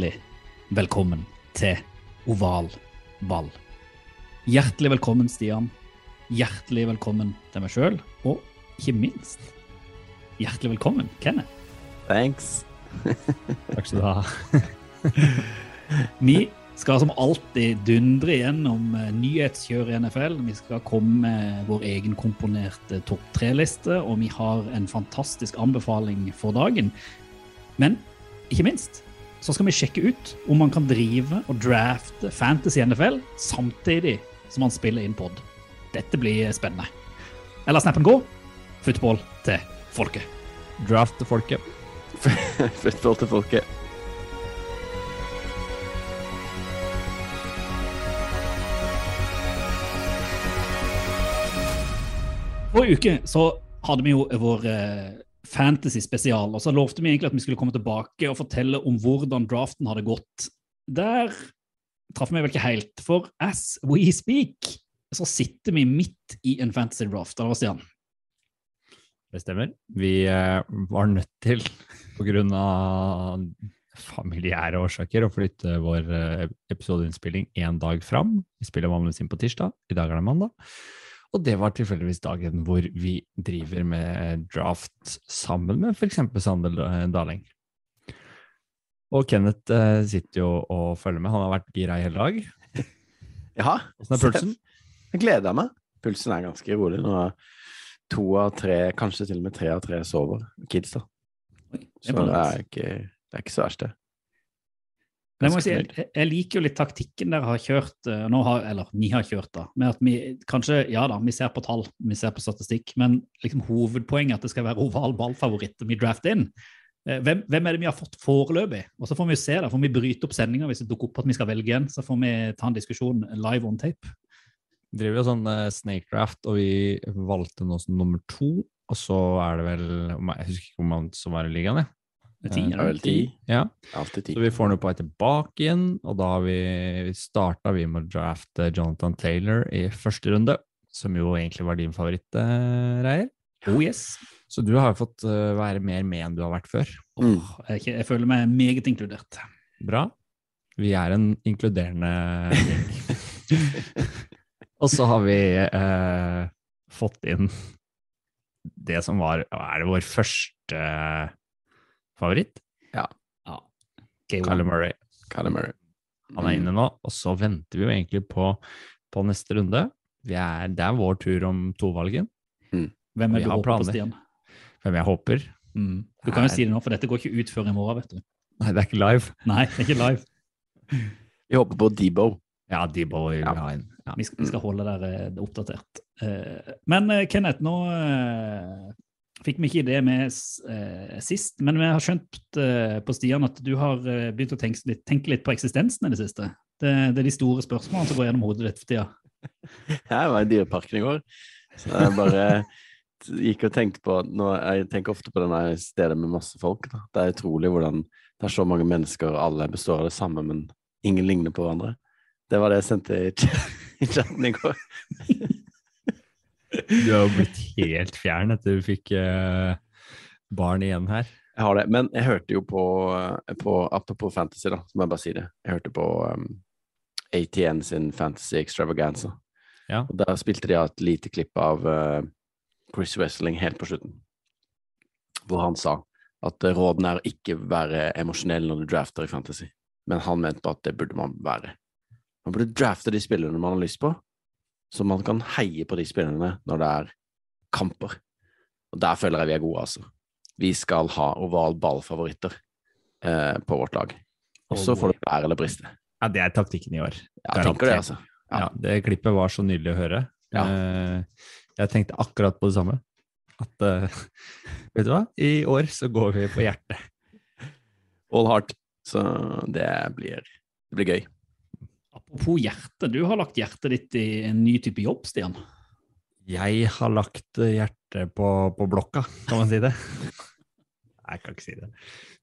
Hjertelig velkommen til Oval ball. Hjertelig velkommen, Stian. Hjertelig velkommen til meg sjøl. Og ikke minst, hjertelig velkommen, Kenneth. Thanks. Takk skal du ha. Vi skal som alltid dundre gjennom eh, nyhetskjøret i NFL. Vi skal komme med vår egen komponerte topp tre-liste, og vi har en fantastisk anbefaling for dagen. Men ikke minst så skal vi sjekke ut om man kan drive og drafte Fantasy NFL samtidig som man spiller inn pod. Dette blir spennende. Eller snappen gå. Football til folket. Draft til folket. Football til folket. Forrige uke så hadde vi jo vår eh, fantasy-spesial, og så lovte vi egentlig at vi skulle komme tilbake og fortelle om hvordan draften hadde gått. Der traff vi vel ikke helt, for as we speak så sitter vi midt i en fantasy-draft. Eller hva, Stian? Det stemmer. Vi eh, var nødt til, på grunn av familiære årsaker, å flytte vår eh, episodeinnspilling én dag fram. Vi spiller vanligvis inn på tirsdag, i dag er det mandag. Og det var tilfeldigvis dagen hvor vi driver med draft sammen med f.eks. Sander Daling. Og Kenneth eh, sitter jo og følger med. Han har vært gira i hele dag. Ja, Åssen er pulsen? jeg gleder meg. Pulsen er ganske rolig. Nå er to av tre, kanskje til og med tre av tre sover. Kids, da. Så det er ikke, det er ikke så verst, det. Men jeg, si, jeg, jeg liker jo litt taktikken dere har kjørt, eh, har, eller ni har kjørt, da. Med at vi kanskje, ja da, vi ser på tall, vi ser på statistikk, men liksom hovedpoenget er at det skal være oval ballfavoritt vi drafter inn. Eh, Hvem, hvem er det vi har fått foreløpig? Og så får vi jo se, da, får vi bryte opp sendinga hvis det dukker opp at vi skal velge en. Så får vi ta en diskusjon live on tape. Vi driver jo sånn eh, snake draft, og vi valgte nå som nummer to. Og så er det vel Jeg husker ikke hvor mange som var i ligaen, jeg. Med ti, Eh, Det er vel ti. Ja. Alltid ti. Så vi får vei tilbake igjen, og da har vi, starta vi med å drafte Jonathan Taylor i første runde, som jo egentlig var din favoritt, eh, Reier. Oh yes. Så du har jo fått eh, være mer med enn du har vært før. Mm. Jeg, er jeg føler meg meget inkludert. Bra. Vi er en inkluderende gjeng. og så har vi eh, fått inn det som var Er det vår første favoritt? Ja. Kyler Murray. Kyler Murray. Han er inne nå, og så venter vi jo egentlig på, på neste runde. Vi er, det er vår tur om tovalgen, Hvem er du håper håper på. Stian? hvem jeg håper. Mm. Du kan jo si det nå, for dette går ikke ut før i morgen, vet du. Nei, det er ikke live. Nei, det er ikke live. Vi håper på Debo. Ja, Debo vil vi Ja. ha inn. Ja. Vi skal, vi skal holde dere eh, oppdatert. Eh, Men eh, Kenneth, nå fikk vi ikke det med eh, sist, men vi har skjønt eh, på Stian at du har eh, begynt å tenke litt, tenke litt på eksistensen i det siste. Det, det er de store spørsmålene som går gjennom hodet ditt for tida. Jeg var i Dyreparken i går. Så jeg bare gikk og tenkte på nå, Jeg tenker ofte på det stedet med masse folk. Da. Det er utrolig hvordan det er så mange mennesker, alle består av det samme, men ingen ligner på hverandre. Det var det jeg sendte i chatten i går. Du har jo blitt helt fjern etter du fikk uh, barn igjen her. Jeg har det. Men jeg hørte jo på, på Apropos fantasy, da, så må jeg bare si det. Jeg hørte på um, ATN sin Fantasy Extravaganza. Ja. Og der spilte de et lite klipp av uh, Chris Wessling helt på slutten, hvor han sa at rådene er å ikke være emosjonell når du drafter i fantasy, men han mente på at det burde man være. Man burde drafte de spillerne man har lyst på, så man kan heie på de spillerne når det er kamper. Og der føler jeg vi er gode, altså. Vi skal ha oval ball-favoritter eh, på vårt lag. Og så får det bære eller briste. Ja, det er taktikken i år. Ja, jeg tenker det, altså. Ja. det klippet var så nydelig å høre. Ja. Eh, Jeg tenkte akkurat på det samme. At eh, vet du hva, i år så går vi på hjertet. All heart. Så det blir, det blir gøy. Apropos hjerte, du har lagt hjertet ditt i en ny type jobb, Stian. Jeg har lagt eh, hjertet på, på blokka, kan man si det? Nei, jeg kan ikke si det.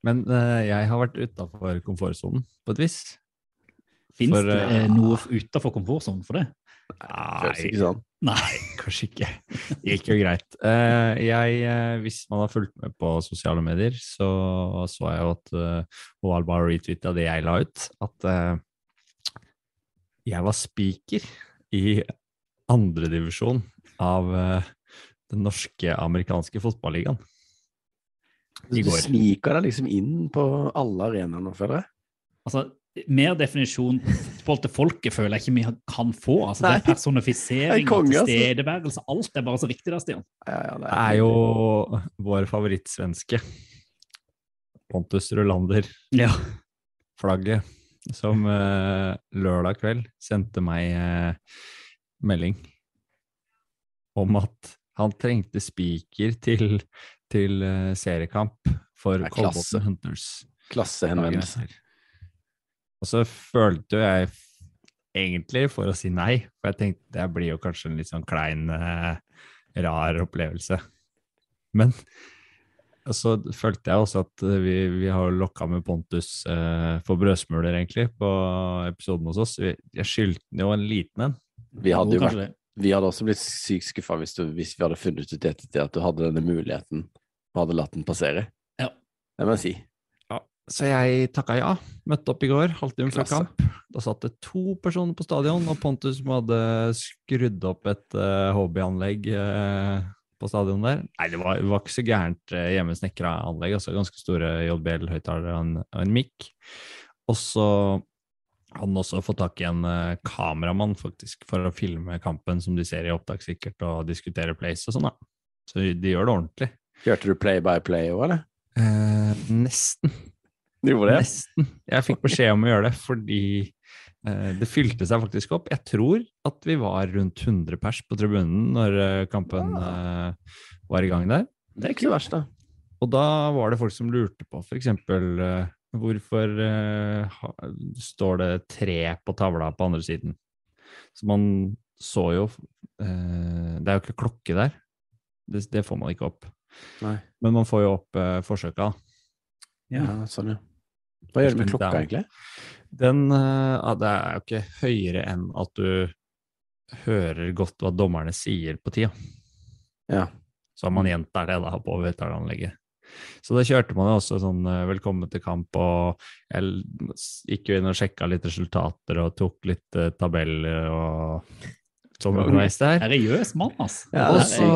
Men uh, jeg har vært utafor komfortsonen på et vis. Fins det eh, noe utenfor komfortsonen for det? Nei, ikke sånn. Nei. Kanskje ikke. Det gikk jo greit. Uh, jeg, hvis man har fulgt med på sosiale medier, så så jeg jo at uh, Roald bare retweeta det jeg la ut, at jeg var speaker i andredivisjon av uh, den norske amerikanske fotballigaen. Du sniker deg liksom inn på alle arenaer nå, føler jeg. Altså, mer definisjon forhold til folket føler jeg ikke vi kan få. Altså, det er personifisering, altså. tilstedeværelse, alt er bare så viktig der, Stian. Ja, ja, Det er jo vår favorittsvenske. Pontus Rulander. Ja. flagget som eh, lørdag kveld sendte meg eh, melding om at han trengte spiker til, til eh, seriekamp for. Kolbotn Hunters. dagen Klassehenvendelse. Og så følte jo jeg egentlig for å si nei, for jeg tenkte det blir jo kanskje en litt sånn klein, rar opplevelse. Men så følte jeg også at eh, vi, vi har lokka med Pontus eh, for brødsmuler, egentlig, på episoden hos oss. Vi, jeg skyldte den jo en liten en. Vi hadde, jo vært, vi hadde også blitt sykt skuffa hvis, hvis vi hadde funnet ut i ettertid at du hadde denne muligheten og hadde latt den passere. Ja. Det må jeg si. Så jeg takka ja. Møtte opp i går, halvtime før kamp. Da satt det to personer på stadion, og Pontus som hadde skrudd opp et uh, hobbyanlegg eh, på stadion der. Nei, det var, det var ikke så gærent uh, hjemmesnekra anlegg, altså ganske store JBL-høyttalere og en, og en mic. Og så hadde han også fått tak i en uh, kameramann faktisk for å filme kampen som de ser i opptak sikkert, og diskutere plays og sånn, da. Så de gjør det ordentlig. Hørte du play by play òg, eller? Eh, nesten. Du gjorde det? Nesten. Jeg fikk beskjed om å gjøre det fordi eh, det fylte seg faktisk opp. Jeg tror at vi var rundt 100 pers på tribunen når eh, kampen eh, var i gang der. Det er ikke så verst, da. Og da var det folk som lurte på f.eks. Hvorfor eh, står det tre på tavla på andre siden? Så man så jo eh, Det er jo ikke klokke der. Det, det får man ikke opp. Nei. Men man får jo opp forsøka. Ja, sånn, ja. Hva gjør du med klokka, egentlig? Den eh, ja, Det er jo ikke høyere enn at du hører godt hva dommerne sier på tida. Ja. Så har man gjentar det da på høyttaleranlegget. Så da kjørte man jo også sånn eh, 'velkommen til kamp', og jeg gikk jo inn og sjekka litt resultater og tok litt uh, tabeller og sånn underveis der. Seriøs mann, altså. Ja, Og så,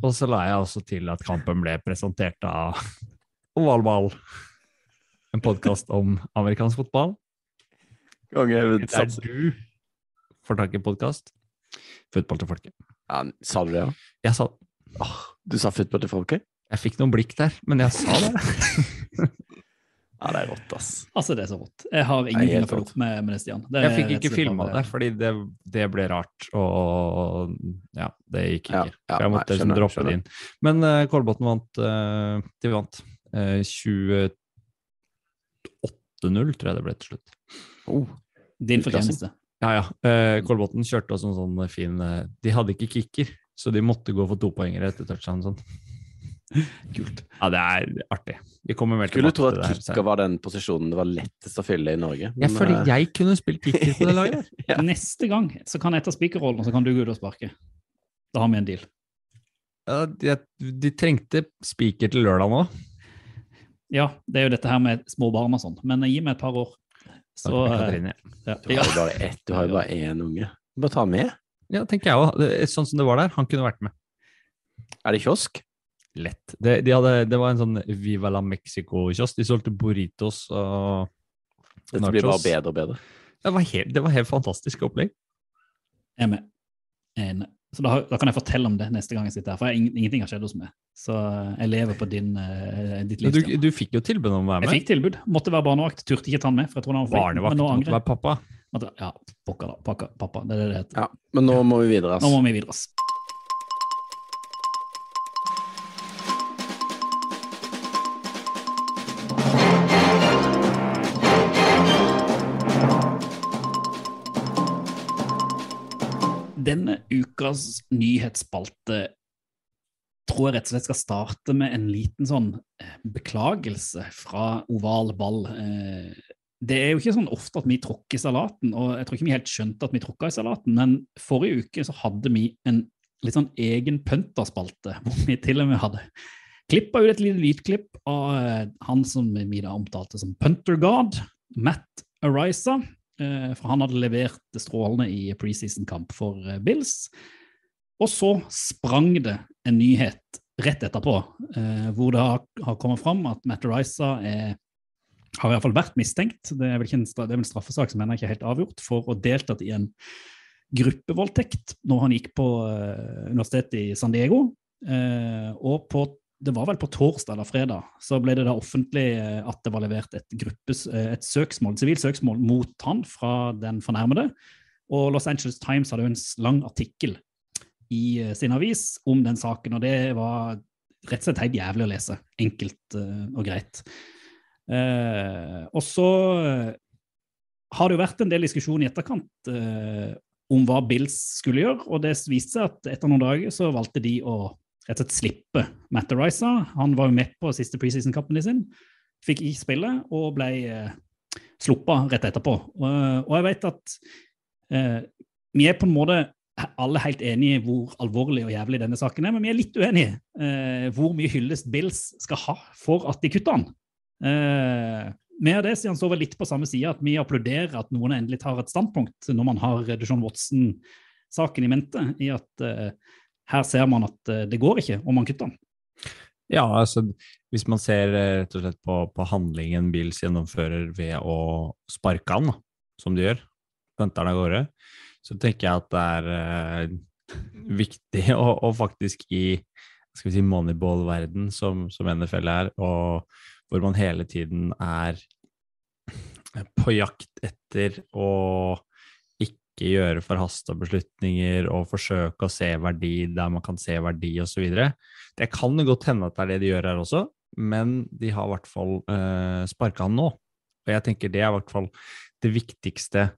og så la jeg også til at kampen ble presentert av Ovalball. En podkast om amerikansk fotball. Konge. er du får tak i podkast. Fotball til folket. Ja, sa du det, ja? Jeg sa oh, du sa football til folket? Jeg fikk noen blikk der, men jeg sa det. Ja, det er rått, ass. Altså, det er så rått. Jeg har ingenting å følge opp med, med det, Stian. Det Jeg fikk ikke filma det, fordi det, det ble rart. Og ja, det gikk ikke. Ja, ja, jeg måtte nei, skjønner, droppe det inn. Men uh, Kolbotn vant. Uh, de vant. uh, 28-0, tror jeg det ble til slutt. Oh, Din fortjeneste. Ja, ja. Uh, Kolbotn kjørte også en sånn fin uh, De hadde ikke kicker, så de måtte gå for topoengere etter touchdown. Sånn. Kult. Ja, det er artig. Vi kommer mer skulle tilbake tro til at det tro at kicker var den posisjonen det var lettest å fylle i Norge. Jeg men, føler eh, jeg kunne spilt kicker på det laget. Ja. Neste gang så kan jeg ta spikerrollen, og så kan du gå ut og sparke. Da har vi en deal. Ja, de, de trengte spiker til lørdag nå. Ja, det er jo dette her med små barn og sånn, men gi meg et par år. Så med eh, Katrine. ja. Du har jo bare ett, du har jo bare én unge. Bare ta med. Ja, tenker jeg òg. Sånn som det var der. Han kunne vært med. Er det kiosk? Lett. Det, de hadde, det var en sånn Viva la Mexico-kiosk. De solgte burritos og Dette blir bare bedre og bedre. Det var helt, det var helt fantastisk opplegg. Jeg er med. Jeg er enig. Så da, da kan jeg fortelle om det neste gang jeg sitter her, for jeg, ingenting har skjedd hos meg. Så jeg lever på din, uh, ditt liv. du, du fikk jo tilbud om å være med? Jeg fikk tilbud. Måtte være barnevakt. Turte ikke ta den med. for jeg tror den var Barnevakt Men nå måtte angrer være pappa. Måtte- Ja, pokker da. Pappa, pappa. Det er det det heter. Ja, men nå må vi videre. Nå må vi videre. ass. Ukas nyhetsspalte tror jeg rett og slett skal starte med en liten sånn eh, beklagelse fra oval ball. Eh, Det er jo ikke sånn ofte at vi tråkker salaten, og jeg tror ikke vi helt skjønte at vi tråkka i salaten, men forrige uke så hadde vi en litt sånn egen pønterspalte, hvor vi til og med hadde klippa ut et lite lydklipp av eh, han som vi da omtalte som punter god, Matt Arisa. Eh, For han hadde levert det strålende i preseason-kamp for eh, Bills. Og så sprang det en nyhet rett etterpå, eh, hvor det har, kommet fram at Matt Arisa er, har i hvert fall vært mistenkt, det er vel en, det er vel en straffesak som ennå ikke er helt avgjort, for å deltatt i en gruppevoldtekt når han gikk på universitetet i San Diego. Og på, det var vel på torsdag eller fredag så ble det da offentlig eh, at det var levert et, gruppes, eh, et søksmål, sivilt søksmål mot han fra den fornærmede. Og Los Angeles Times hadde jo en lang artikkel i eh, sin avis om den saken, og det var rett og slett helt jævlig å lese. Enkelt og greit. Og så har det jo vært en del diskusjon i etterkant om hva Bills skulle gjøre, og det viste seg at etter noen dager så valgte de å rett og slett slippe Matt Arisa. Han var jo med på siste preseason-kampen sin, fikk ikke spille og ble eh, sluppet rett etterpå. Og, og jeg vet at eh, vi er på en måte alle helt enige i hvor alvorlig og jævlig denne saken er, men vi er litt uenige eh, hvor mye hyllest Bills skal ha for at de kutter han. Eh, med det Stian, så vel litt på samme side, at vi applauderer at noen endelig tar et standpunkt når man har Deshaun Watson-saken i mente, i at eh, her ser man at eh, det går ikke om man kutter den. Ja, altså hvis man ser eh, rett og slett på, på handlingen Bills gjennomfører ved å sparke han, som de gjør, venter han av gårde, så tenker jeg at det er eh, viktig å, å faktisk i skal vi si moneyball-verden som, som NFL er, og hvor man hele tiden er på jakt etter å ikke gjøre forhasta beslutninger og forsøke å se verdi der man kan se verdi osv. Det kan det godt hende at det er det de gjør her også, men de har i hvert fall uh, sparka han nå. Og jeg tenker det er i hvert fall det viktigste,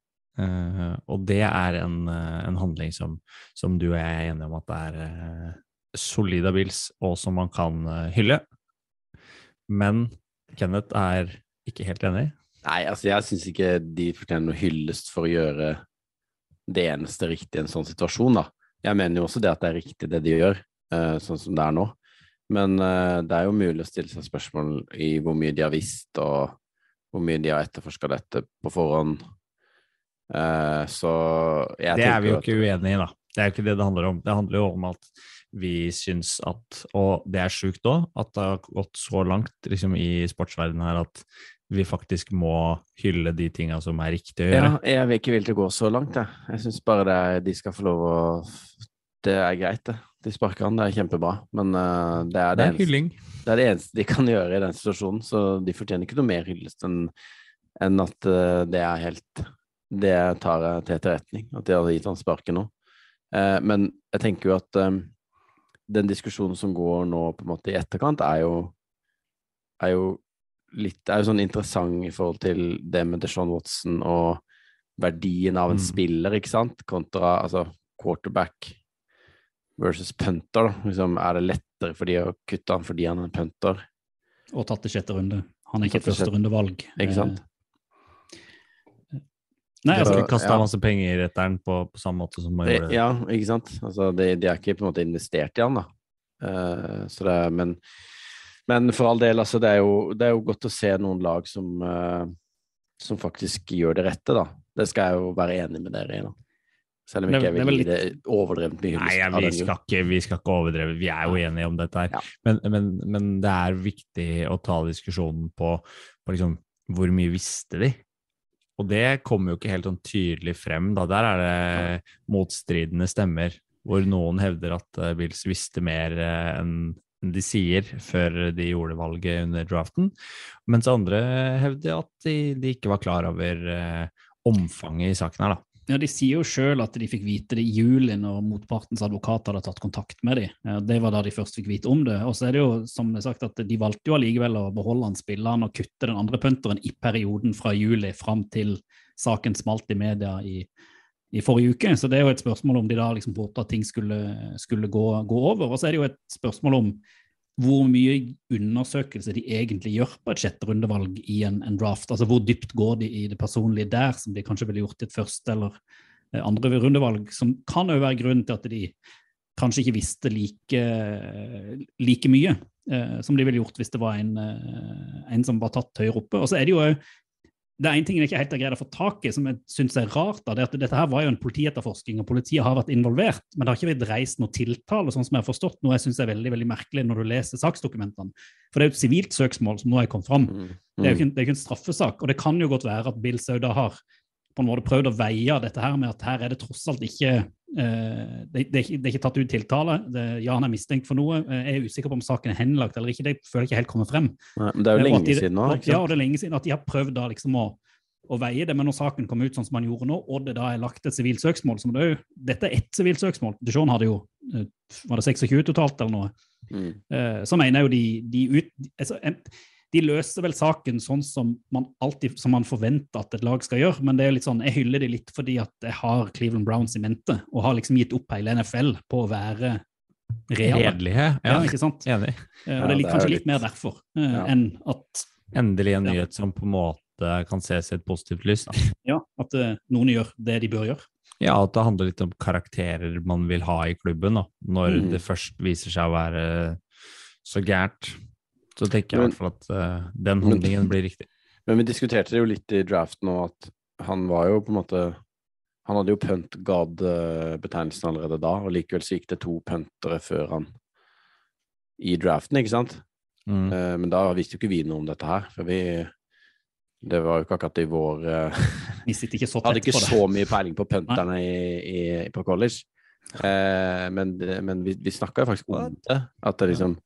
eh, og det er en, eh, en handling som, som du og jeg er enige om at det er uh, solid av Bills, og som man kan eh, hylle. Men Kenneth er ikke helt enig. Nei, altså jeg syns ikke de fortjener noe hyllest for å gjøre det eneste riktige i en sånn situasjon, da. Jeg mener jo også det at det er riktig det de gjør, eh, sånn som det er nå. Men eh, det er jo mulig å stille seg spørsmål i hvor mye de har visst, og hvor mye de har etterforska dette på forhånd. Eh, så jeg det er vi jo ikke uenige i, da. Det er jo ikke det det handler om. Det handler jo om at vi syns at, og det er sjukt òg, at det har gått så langt liksom, i sportsverdenen her at vi faktisk må hylle de tinga som er riktig å Ja, gjøre. jeg vil ikke å gå så langt, jeg. Jeg syns bare det er, de skal få lov å Det er greit, det. De sparker han, det er kjempebra. Men uh, det, er Det det, er eneste, det er det eneste de kan gjøre i den situasjonen, så de fortjener ikke noe mer hyllest enn en at uh, det er helt Det tar jeg til etterretning, at de har gitt han sparken nå. Uh, men jeg tenker jo at eh, den diskusjonen som går nå på en måte i etterkant, er jo er jo litt er jo sånn interessant i forhold til det med Deshaun Watson og verdien av en Mm. spiller, ikke sant, kontra altså quarterback versus punter. da. Liksom, er det lettere for de å kutte han fordi han er en punter? Og tatt det sjette runde. Han er ikke førsterundevalg. Ikke sant? Eh, Nei, De altså, ikke kasta ja. masse penger i retteren på, på samme måte som man Det, gjorde det. ja, ikke sant? Altså, de, de er ikke på en måte investert i han, da. Uh, så det, men, men for all del, altså, det er, jo, det er jo godt å se noen lag som, uh, som faktisk gjør det rette, da. Det skal jeg jo være enig med dere i, da. Selv om ikke jeg det vil gi det overdrevent mye Nei, hyllest. av vi, skal ikke, vi skal ikke overdreve, vi er jo enige om dette her. Ja. Men, men, men det er viktig å ta diskusjonen på, på liksom, hvor mye visste de? Og det kommer jo ikke helt sånn tydelig frem. Da. Der er det motstridende stemmer, hvor noen hevder at eh, Bills visste mer eh, enn de sier før de gjorde valget under draften, mens andre hevder at de, de ikke var klar over eh, omfanget i saken her. da. Ja, De sier jo sjøl at de fikk vite det i juli når motpartens advokat hadde tatt kontakt med dem. Det var da de først fikk vite om det. Og så er det jo som det er sagt at de valgte jo allikevel å beholde han spilleren og kutte den andre punteren i perioden fra juli fram til saken smalt i media i, i forrige uke. Så det er jo et spørsmål om de da liksom håpet at ting skulle, skulle gå, gå over. Og så er det jo et spørsmål om hvor mye undersøkelse de egentlig gjør på et sjette rundevalg i en, en, draft. Altså hvor dypt går de i det personlige der, som de kanskje ville gjort i et første eller eh, andre rundevalg. Som kan jo være grunnen til at de kanskje ikke visste like, like mye eh, som de ville gjort hvis det var en, eh, en som var tatt høyere oppe. Og så er det jo det er en ting jeg ikke helt har greid å få tak i, som jeg syns er rart. Da, det at Dette her var jo en politietterforskning, og politiet har vært involvert. Men det har ikke vært reist noe tiltale, sånn som jeg har forstått, noe jeg syns er veldig veldig merkelig når du leser saksdokumentene. For det er jo et sivilt søksmål som nå er kommet fram. Mm. Det er jo ikke, det er ikke en straffesak. Og det kan jo godt være at Bill Sauda har på en måte prøvd å veie dette her med at her er det tross alt ikke eh, det, det, er ikke, det, er ikke tatt ut tiltale. Det, ja, han er mistenkt for noe. Eh, jeg er usikker på om saken er henlagt eller ikke. Det føler jeg ikke helt kommer frem. Nei, men det er jo eh, lenge de, siden nå. Ja, og det er lenge siden at de har prøvd da liksom å, å veie det. Men når saken kom ut sånn som han gjorde nå, og det da er lagt et sivilt søksmål som det er jo, Dette er ett sivilt søksmål. Dijon hadde jo var det 26 totalt eller noe. Mm. Så mener jeg jo de, de ut, altså, de løser vel saken sånn som man alltid som man forventer at et lag skal gjøre, men det er litt sånn, jeg hyller de litt fordi at jeg har Cleveland Browns i mente, og har liksom gitt opp hele NFL på å være reale. Redelige, ja. ja. ikke sant? Enig. Eh, og det er litt, kanskje litt mer derfor uh, ja. enn at Endelig en nyhet som på en måte kan ses i et positivt lys. Da. Ja, at uh, noen gjør det de bør gjøre. Ja, at det handler litt om karakterer man vil ha i klubben, da, når mm. det først viser seg å være så gærent. Så tenker jeg i hvert fall at uh, den holdningen blir riktig. Men vi diskuterte det jo litt i draften nå, at han var jo på en måte Han hadde jo punt god-betegnelsen allerede da, og likevel så gikk det to puntere før han i draften, ikke sant? Mm. Uh, men da visste jo ikke vi noe om dette her, for vi det var jo ikke akkurat i vår uh, Vi sitter ikke så tett Hadde ikke så mye peiling på punterne i, i, på college. Uh, men, men, vi, vi snakka jo faktisk om det. At det liksom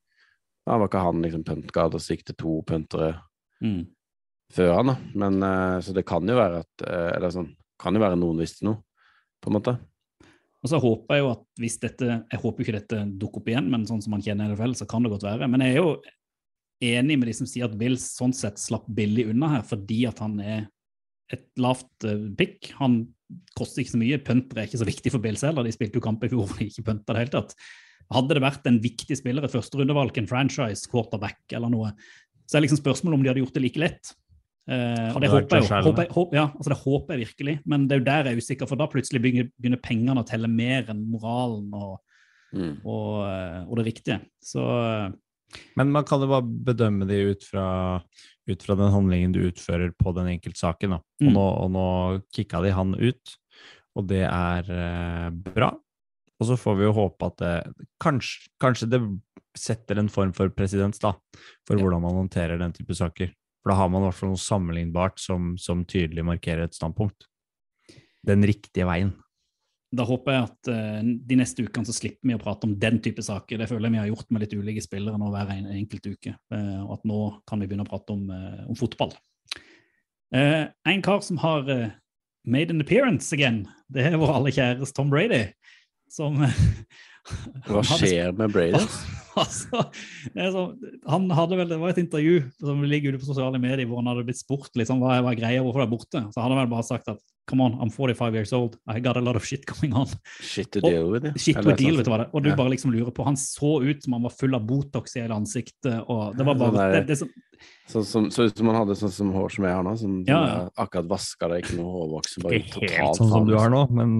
da var ikke han liksom puntguard og så gikk det to puntere mm. før han, da. Men uh, så det kan jo være at uh, Eller sånn Kan jo være noen visste noe, på en måte. Og så håper jeg jo at hvis dette Jeg håper ikke dette dukker opp igjen, men sånn som man kjenner NFL, så kan det godt være. Men jeg er jo enig med de som sier at Bills sånn sett slapp billig unna her, fordi at han er et lavt uh, pick. Han koster ikke så mye. Punter er ikke så viktig for Bills heller. De spilte jo kamp i fjor hvor de ikke punta det hele tatt. Hadde det vært en viktig spiller i førsterundevalg, en franchise quarterback eller noe, så er liksom spørsmålet om de hadde gjort det like lett. Uh, og det håper jeg, håper, håper, ja, altså det håper jeg virkelig, men det er jo der jeg er usikker, for da plutselig begynner, begynner pengene å telle mer enn moralen og, mm. og, eh, og, det riktige. Så uh, Men man kan jo bare bedømme de ut fra, ut fra den handlingen du utfører på den enkeltsaken. Da. Og, mm. nå, og nå kicka de han ut, og det er uh, bra. Og så får vi jo håpe at det kanskje, kanskje det setter en form for presedens for ja. hvordan man håndterer den type saker. For da har man i hvert fall noe sammenlignbart som, som tydelig markerer et standpunkt. Den riktige veien. Da håper jeg at uh, de neste ukene så slipper vi å prate om den type saker. Det føler jeg vi har gjort med litt ulike spillere nå hver en, enkelt uke. Uh, og at nå kan vi begynne å prate om, uh, om fotball. en kar som har made an appearance again, det er vår alle kjæres Tom Brady som Hva skjer med Brady? altså, så, han hadde vel, Det var et intervju som ligger ute på sosiale medier hvor han hadde blitt spurt liksom, hva var greia, hvorfor det er borte. Så hadde han vel bare sagt at come on, I'm 45 years old, I got a lot of shit coming on. Shit to deal with, Shit to deal, du hva det Og du ja. bare liksom lurer på Han så ut som han var full av Botox i hele ansiktet. og det var bare... Sånn det, det, det, så, som, så ut som han hadde sånn som hår som jeg har nå, som, ja, ja. akkurat vaska det, ikke noe hårvoks. Ikke helt sånn som du har nå, men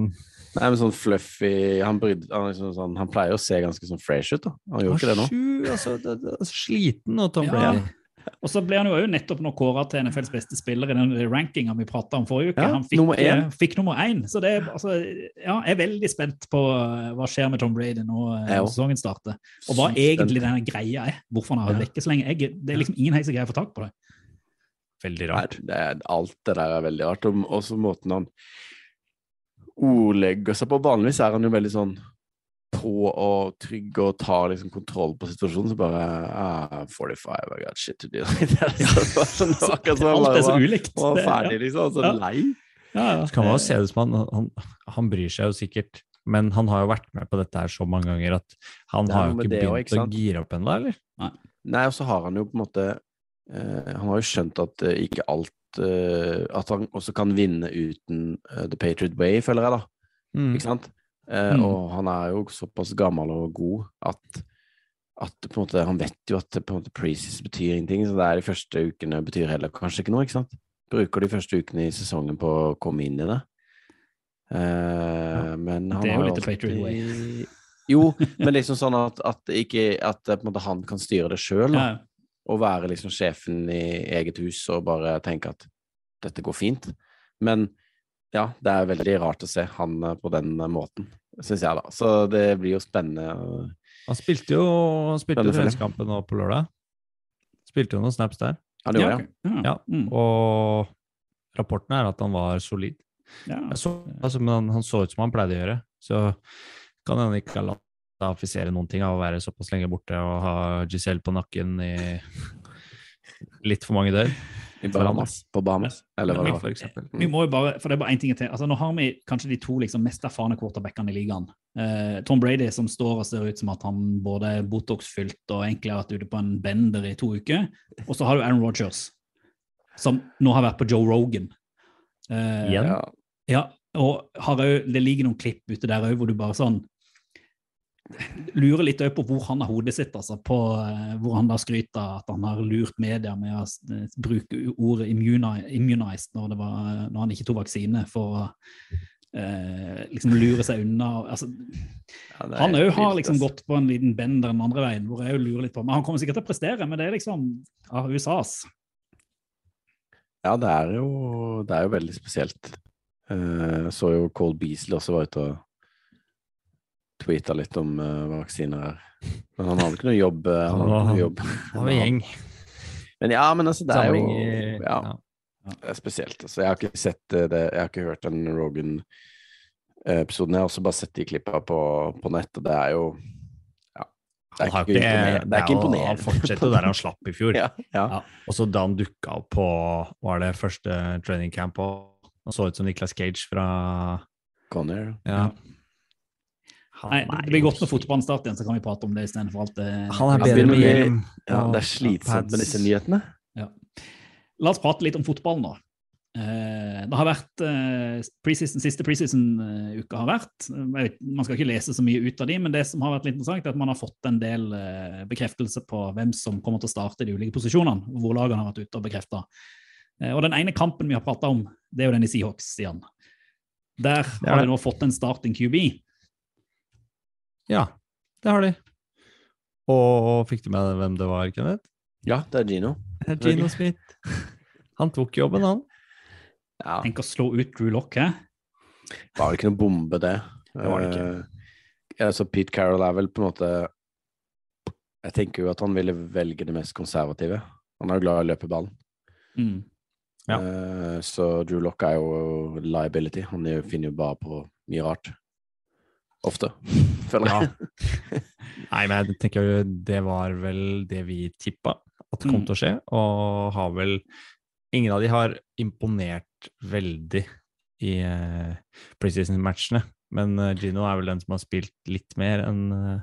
Nei, men sånn fluffy Han, brydde, han, liksom sånn, han pleier å se ganske sånn fresh ut, da. Han gjorde ikke det nå. Sju, altså, det, det, sliten og Tom Brady. Ja. Og så ble han jo nettopp nå kåra til NFLs beste spiller i den rankinga vi prata om forrige uke. Ja, han fikk nummer, én. Eh, fikk nummer én. Så det, altså, ja, jeg er veldig spent på eh, hva skjer med Tom Brady nå eh, når sesongen starter. Og hva egentlig denne greia er. Hvorfor han har vært vekke så lenge. Jeg, det er liksom ingen heise greier å få tak på det. Veldig rart. Det er, alt det der er veldig rart. Og også måten han ordlegger seg på. Vanligvis er han jo veldig sånn på og trygg og tar liksom kontroll på situasjonen. Så bare ah, 45, I got shit to do. det er sånn, akkurat som så ulikt. Og ferdig, liksom. Så ja. lei. Ja, ja. Så kan man jo se det som han, han, han bryr seg jo sikkert, men han har jo vært med på dette her så mange ganger at han har jo ikke begynt å gire opp ennå, eller? Nei. Nei, og så har han jo på en måte eh, Han har jo skjønt at eh, ikke alt uh, at han også kan vinne uten uh, The Patriot Way, føler jeg, da. Mm. ikke sant? Uh, Mm. Og han er jo såpass gammel og god at, at måte, han vet jo at på en måte preseason betyr ingenting, så det er de første ukene betyr heller kanskje ikke noe, ikke sant? Bruker de første ukene i sesongen på å komme inn i det. Ja, men han Det er jo litt litt Patriot way. Jo, men liksom sånn at, at, ikke, at måte, han kan styre det sjøl, Ja. Og være liksom sjefen i eget hus og bare tenke at dette går fint. Men ja, det er veldig rart å se han eh, på den måten, syns jeg, da. Så det blir jo spennende. Han spilte jo, han spilte jo treningskampen nå på lørdag. Spilte jo noen snaps der. Ja, det, var, ja. Ja, Mm. Og rapporten er at han var solid. ja. Jeg så, altså, men han, han så ut som han pleide å gjøre. Så kan han ikke ha latt seg affisere noen ting av å være såpass lenge borte og ha Giselle på nakken i litt for mange døgn. I Bahamas. På Bahamas, eller hva det var. For eksempel. Vi må jo bare, for det er bare én ting til. Altså, nå har vi kanskje de to liksom, mest erfarne quarterbackene i ligaen. Eh, Tom Brady som står og ser ut som at han både er Botox-fylt og egentlig har vært ute på en bender i to uker. Og så har du Aaron Rodgers, som nå har vært på Joe Rogan. Eh? Ja. Ja, og har jo, det ligger noen klipp ute der òg hvor du bare sånn lurer litt på hvor han har hodet sitt, altså, på eh, hvor han da skryter at han har lurt media med å eh, bruke ordet immunized når, det var, når han ikke tok vaksine, for å eh, liksom lure seg unna. Altså, Ja, er han òg har liksom gått på en liten bender den andre veien, hvor jeg jo lurer litt på Men han kommer sikkert til å prestere, men det er liksom av USAs. Ja, det er jo, det er jo veldig spesielt. Uh, så jo Cole Beasley også var ute og tweeta litt om eh, vaksiner her. Men han hadde ikke noe jobb. eh, Han hadde ikke noe jobb. Han var gjeng. Men ja, men altså, det er jo ja, det er spesielt. Altså, jeg har ikke sett eh, det, jeg har ikke hørt den Rogan-episoden. Jeg har også bare sett de klippa på, på nett, og det er jo ja, det er ikke, imponerende. Det er ikke imponerende. Han fortsetter der han slapp i fjor. Ja, ja. Og så da han dukka opp på var det første training camp, og så ut som Nicolas Cage fra Conner. ja. Nei, det blir godt når fotballen starter igjen, så kan vi prate om det istedenfor alt det Han er bedre med hjelm. Ja, det er slitsomt med disse nyhetene. La oss prate litt om fotballen, nå. Eh, det har vært eh, preseason, Siste preseason-uka har vært. Vet, man skal ikke lese så mye ut av de, men det som har vært litt interessant, er at man har fått en del eh, bekreftelse på hvem som kommer til å starte i de ulike posisjonene, hvor lagene har vært ute og bekrefta. Eh, og den ene kampen vi har prata om, det er jo den i Seahawks, Stian. Der er har de nå fått en starting QB. Ja, det har de. Og fikk du med hvem det var, Kenneth? Ja, det er Gino. Gino Smith. Han tok jobben, han. Ja, Tenk å slå ut Drew Lock, hæ? var det ikke noe bombe, det. Det var det ikke. Eh, altså, Pete Carroll er vel på en måte Jeg tenker jo at han ville velge det mest konservative. Han er jo glad i å løpe ballen. Mm. Ja. Uh, så Drew Lock er jo liability. Han er finner jo bare på mye rart. Ofte, føler Ja. jeg. Nei, men jeg tenker jo det var vel det vi tippa at kom Mm. til å skje, og har vel Ingen av de har imponert veldig i uh, preseason-matchene, men uh, Gino er vel den som har spilt litt mer enn uh,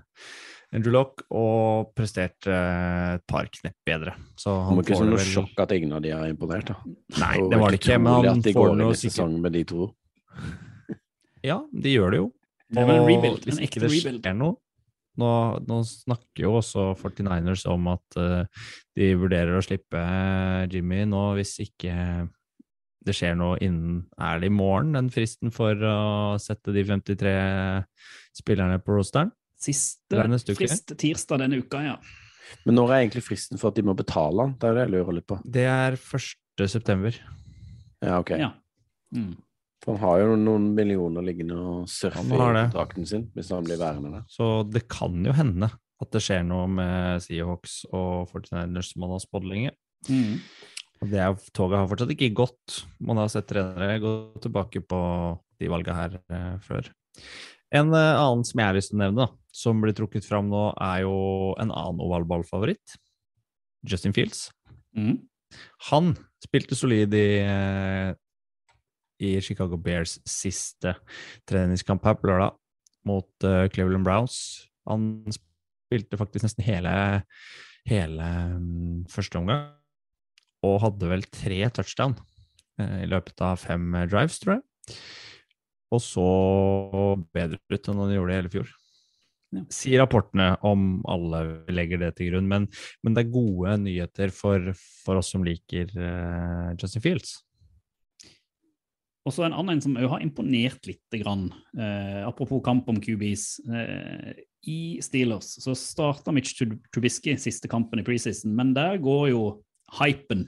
Andrew Lock, og prestert eh, et par knepp bedre. Så Det var ikke får som noe vel sjokk at ingen av de har imponert. da. Nei, det var det ikke, men han får i sikkert sesong med de to. Ja, de gjør det jo. Og rebuild, Hvis en ikke det rebuild. skjer noe nå, nå snakker jo også 49ers om at uh, de vurderer å slippe eh, Jimmy nå hvis ikke det skjer noe innen Er det i morgen, den fristen for å sette de 53 spillerne på rosteren? Siste frist tirsdag denne uka, ja. Men når er egentlig fristen for at de må betale han? Det er det jeg lurer litt på. Det er 1. september. Ja, ok. ja. Mm. For han har jo noen millioner liggende og surfer i kontrakten sin, hvis han blir værende der. Så det kan jo hende at det skjer noe med Seahawks og 49ers som man har spådd lenge. Mm. Det er, toget har fortsatt ikke gått. Man har sett trenere gå tilbake på de valga her eh, før. En eh, annen som jeg har lyst til å nevne, da, som blir trukket fram nå, er jo en annen ovalballfavoritt. Justin Fields. Mm. Han spilte solid i, eh, i Chicago Bears siste treningskamp her på lørdag mot uh, Cleveland Browns. Han spilte faktisk nesten hele, hele um, første omgang, og hadde vel tre touchdown uh, i løpet av fem drives, tror jeg. og så bedre ut enn han gjorde i hele fjor. Ja. Sier rapportene om alle legger det til grunn, men, men det er gode nyheter for, for oss som liker uh, Justin Fields. Og så en annen som òg har imponert litt, grann, eh, apropos kamp om QBs. Eh, I Steelers så starta Mitch Trubisky siste kampen i preseason, men der går jo hypen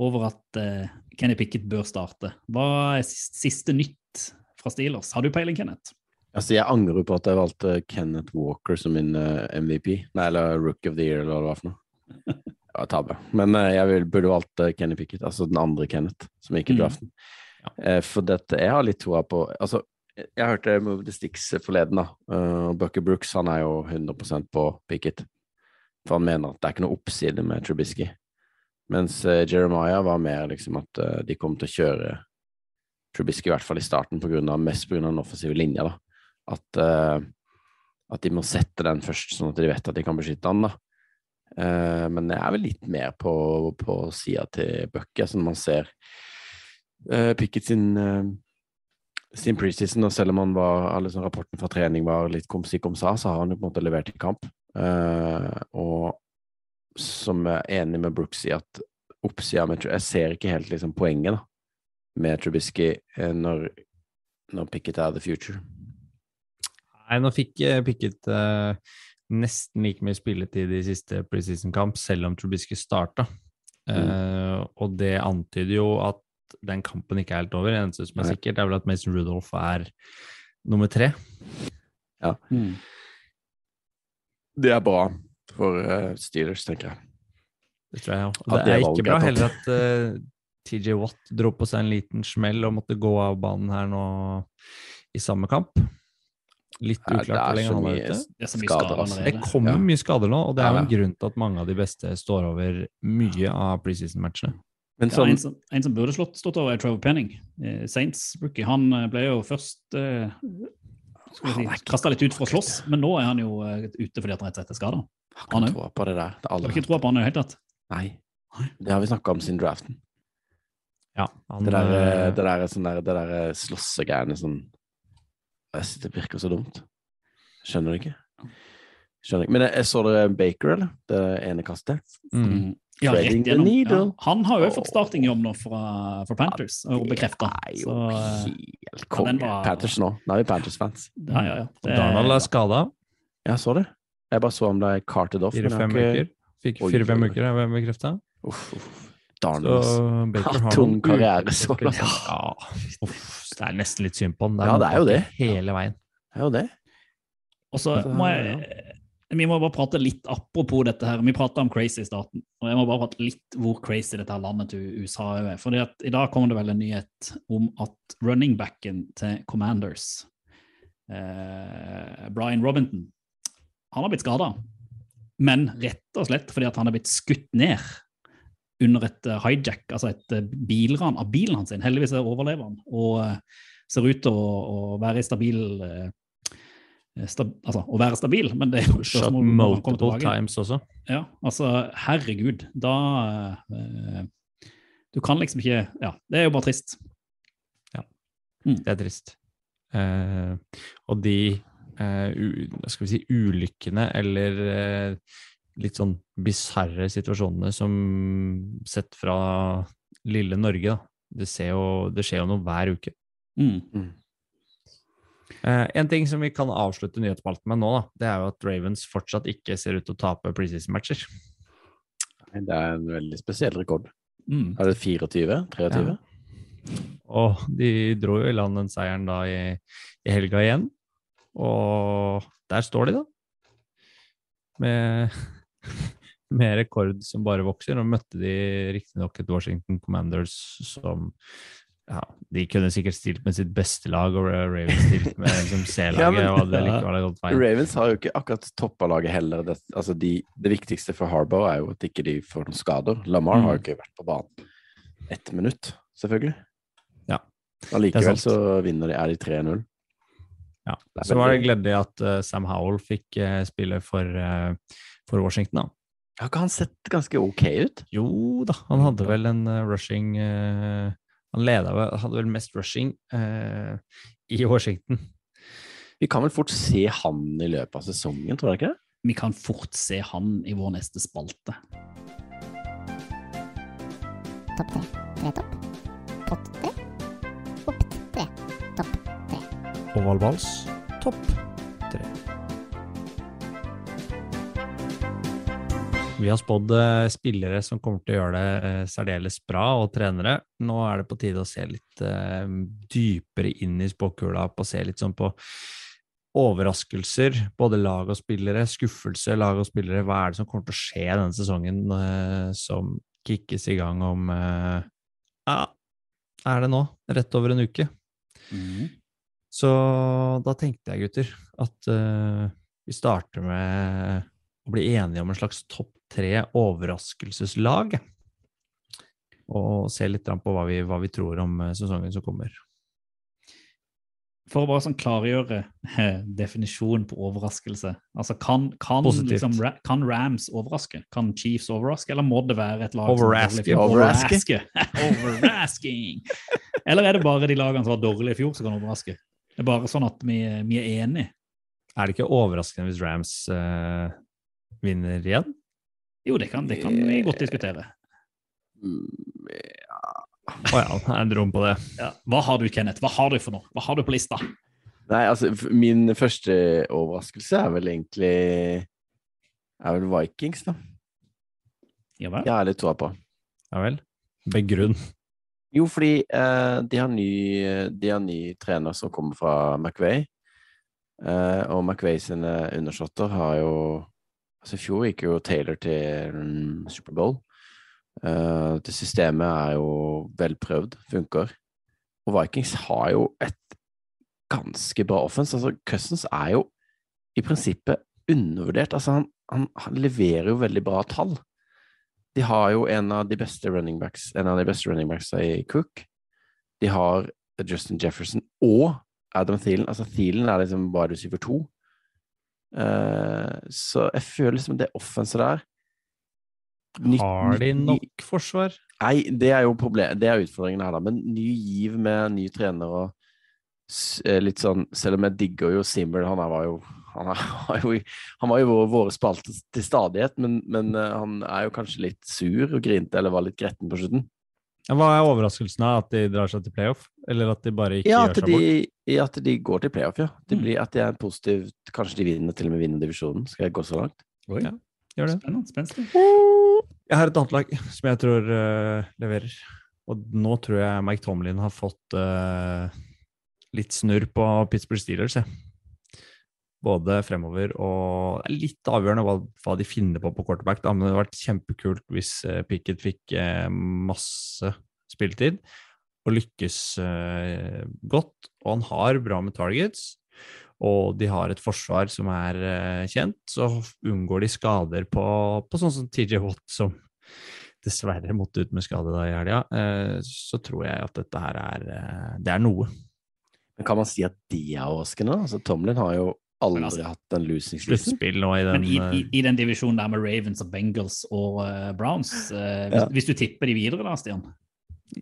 over at eh, Kenny Pickett bør starte. Hva er siste, nytt fra Steelers? Har du peiling, Kenneth? Altså, jeg angrer på at jeg valgte Kenneth Walker som min eh, MVP. Nei, eller Rook of the Year, eller hva det var for noe. Ja, tabbe. Men eh, jeg burde valgt eh, Kenny Pickett, altså den andre Kenneth, som gikk i Mm. Draften. Eh, for dette, jeg har litt troa på Altså, jeg hørte Move the Sticks forleden, da. Uh, Bucker Brooks han er jo 100% på Pickett. For han mener at det er ikke noe oppside med Trubisky. Mens eh, Jeremiah var mer liksom at eh, de kom til å kjøre Trubisky i hvert fall i starten, på grunn av, mest pga. den offensive linja. da at, uh, at de må sette den først, sånn at de vet at de kan beskytte han. da. Uh, men jeg er vel litt mer på, på sida til Bucky, som man ser uh, Pickett sin, uh, sin preseason, og selv om han var, alle sånne rapporten fra trening var litt kom si kom så har han jo på en måte levert i kamp. Uh, og som er enig med Brooks i at oppsida med Jeg ser ikke helt liksom poenget da, med Trubisky når, når Pickett er the future. Nei, nå fikk Pickett uh, nesten like mye spilletid i siste preseason-kamp, selv om Trubisky starta. Eh, og det antyder jo at den kampen ikke er helt over. Det eneste som er Nei. sikkert, er vel at Mason Rudolph er nummer tre. Mm. Det er bra for uh, Steelers, tenker jeg. Det tror jeg òg. Ja. Det det er ikke bra er heller at uh, TJ Watt dro på seg en liten smell og måtte gå av banen her nå i samme kamp. Litt uklart hvor lenge han er ute. Det er så mye Skader, skader altså. Det kommer Ja. mye skader nå, og det er jo en grunn til at mange av de beste står over mye av preseason-matchene. Men Ja, sånn, en, som, en som burde slått, stått over, er Trevor Penning. Eh, Saints rookie. Han eh, ble jo først eh, si, kasta litt ut for å slåss, men nå er han jo eh, ute fordi at han rett og slett er skada. har han ikke tro på det der. Det Har aldri ikke tro på han i det hele tatt? Nei. Det har vi snakka om siden draften. Ja, han, Det der, eh, eh, det der, er sånn der, det der slåssegreiene sånn Det virker så dumt. Skjønner du ikke? Skjønner ikke. Men jeg, jeg så dere Baker, eller? Det ene kastet? mm. Ja, rett gjennom. Ja, han har jo fått startingjobb nå fra, fra Panthers, og bekrefta. Det er jo Så eh, helt konge. var- Panthers nå. Nå er vi Panthers-fans. ja, ja, ja. Det- Darnold er skada. Jeg så det. Jeg bare så om det er carted off. Fire-fem ikke- uker. Fikk fire-fem uker, er bekrefta. Uff, uff. Har tung karriere så langt. Ja, uff, det er nesten litt synd på han. Ja, det er jo det. Hele veien. Det er jo det. Og så Så, må jeg Vi må bare prate litt apropos dette her. Vi prata om crazy i starten. og Jeg må bare prate litt hvor crazy dette landet til USA er. Fordi at I dag kom det vel en nyhet om at running backen til Commanders, eh, Brian Robinson, han har blitt skada. Men rett og slett fordi at han er blitt skutt ned under et eh, hijack, altså et eh, bilran av bilen hans. Heldigvis overlever han og eh, ser ut til å, å være i stabil eh, altså, å være stabil, men det er jo Shot spørsmål kommer multiple tilbake. times også. Ja, altså, herregud, da eh, Du kan liksom ikke Ja, det er jo bare trist. Ja, Det er trist. Eh, og de eh, u, skal vi si, ulykkene eller eh, litt sånn bisarre situasjonene som sett fra lille Norge, da. Det, ser jo, det skjer jo noe hver uke. Mm. Eh, en ting som vi kan avslutte nyhetsspalten med nå, da, det er jo at Ravens fortsatt ikke ser ut til å tape preseason-matcher. Det er en veldig spesiell rekord. Mm. Er det 24? 23? Ja. Og de dro jo i land den seieren da i, i helga igjen. Og der står de, da. Med, med rekord som bare vokser. Og møtte de riktignok et Washington Commanders som ja, De kunne sikkert stilt med sitt beste lag, og Ravens stilt med liksom C-laget. Ja, ja. Ravens har jo ikke akkurat toppa laget heller. Det, altså de, det viktigste for Harbour er jo at ikke de får noen skader. Lamar Mm. har jo ikke vært på banen ett minutt, selvfølgelig. Ja, Allikevel så vinner de, er de 3-0. Ja. Så var det gledelig at uh, Sam Howell fikk uh, spille for, uh, for Washington, da. Har ikke han sett ganske ok ut? Jo da, han hadde vel en rushing, Han leda, vel- hadde vel mest rushing eh, i Washington. Vi kan vel fort se han i løpet av sesongen, tror jeg ikke? Vi kan fort se han i vår neste spalte. Topp tre. Tre topp. Topp tre. Opp tre. Topp tre. Ovalvals, topp tre. Vi har spådd eh, spillere som kommer til å gjøre det eh, særdeles bra, og trenere. Nå er det på tide å se litt eh, dypere inn i spåkula, på å se litt sånn på overraskelser, både lag og spillere, skuffelse, lag og spillere. Hva er det som kommer til å skje denne sesongen som kickes i gang om Ja, er det nå? Rett over en uke. Så da tenkte jeg, gutter, at uh, vi starter med å bli enige om en slags topp tre overraskelseslag. Og se litt på hva vi, hva vi tror om eh, sesongen som kommer. For å bare sånn klargjøre eh, definisjonen på overraskelse. Altså, kan, kan, liksom, kan Rams overraske? Kan Chiefs overraske? Eller må det være et lag Overraske. Overraske. Overrasking! Eller er det bare de lagene som var dårlige i fjor, som kan overraske? Det er bare sånn at vi, vi er enige. Er det ikke overraskende hvis Rams uh, vinner igjen? Jo, det kan, det kan vi godt diskutere. Ja. Å ja, det er en rom på det. Ja. Hva har du, Kenneth? Hva har du for noe? Hva har du på lista? Nei, altså, min første overraskelse er vel egentlig Er vel Vikings, da. Ja vel? Jeg har litt troa på. Ja vel? Begrunn. Jo, fordi eh, de, har ny, de har ny trener som kommer fra McVay. Eh, og McVay sine undersåtter har jo Altså, i fjor gikk jo Taylor til mm, Superbowl. Uh, det systemet er jo velprøvd, funker. Og Vikings har jo et ganske bra offense. Altså, Cousins er jo i prinsippet undervurdert. Altså, han, han, han leverer jo veldig bra tall. De har jo en av de beste running backs, en av de beste running backs i Cook. De har Justin Jefferson og Adam Thielen. Altså, Thielen er liksom bare receiver to. Eh, så jeg føler liksom det offenset der nytt- Har de nok forsvar? Nei, det er jo problem, det er utfordringen her, da. Men ny giv med ny trener og eh, litt sånn Selv om jeg digger jo Simmer, han var jo han, var jo, han var jo vår, våre spalte til stadighet, men, men eh, han er jo kanskje litt sur og grinte eller var litt gretten på slutten. Ja, Hva er overraskelsen av at de drar seg til playoff? Eller at de bare ikke Ja, gjør seg seg bort? ja, at de går til playoff, ja. Det Mm. blir, at de er positive, Kanskje de vinner, til og med vinner divisjonen. Skal jeg gå så langt? Oi, Ja. Gjør det. Spennende. spennende. Jeg har et annet lag som jeg tror uh, leverer. Og nå tror jeg Mike Tomlin har fått uh, litt snurr på Pittsburgh Steelers. Jeg. Både fremover og Det er litt avgjørende hva, hva de finner på på quarterback. Da. Men det hadde vært kjempekult hvis eh, Pickett fikk eh, masse spilletid og lykkes eh, godt. Og han har bra med targets. Og de har et forsvar som er eh, kjent, så unngår de skader på, på sånn som TJ Watt, som dessverre måtte ut med skade da i helga. Eh, så tror jeg at dette her er eh, Det er noe. Men kan man si at de er overraskende? Altså, Tomlin har jo aldri altså- hatt en losing season. Sluttspill i den Men i, i, eh, i den divisjonen der med Ravens og Bengals og uh, Browns, uh, hvis, Ja. hvis du tipper de videre da, Stian?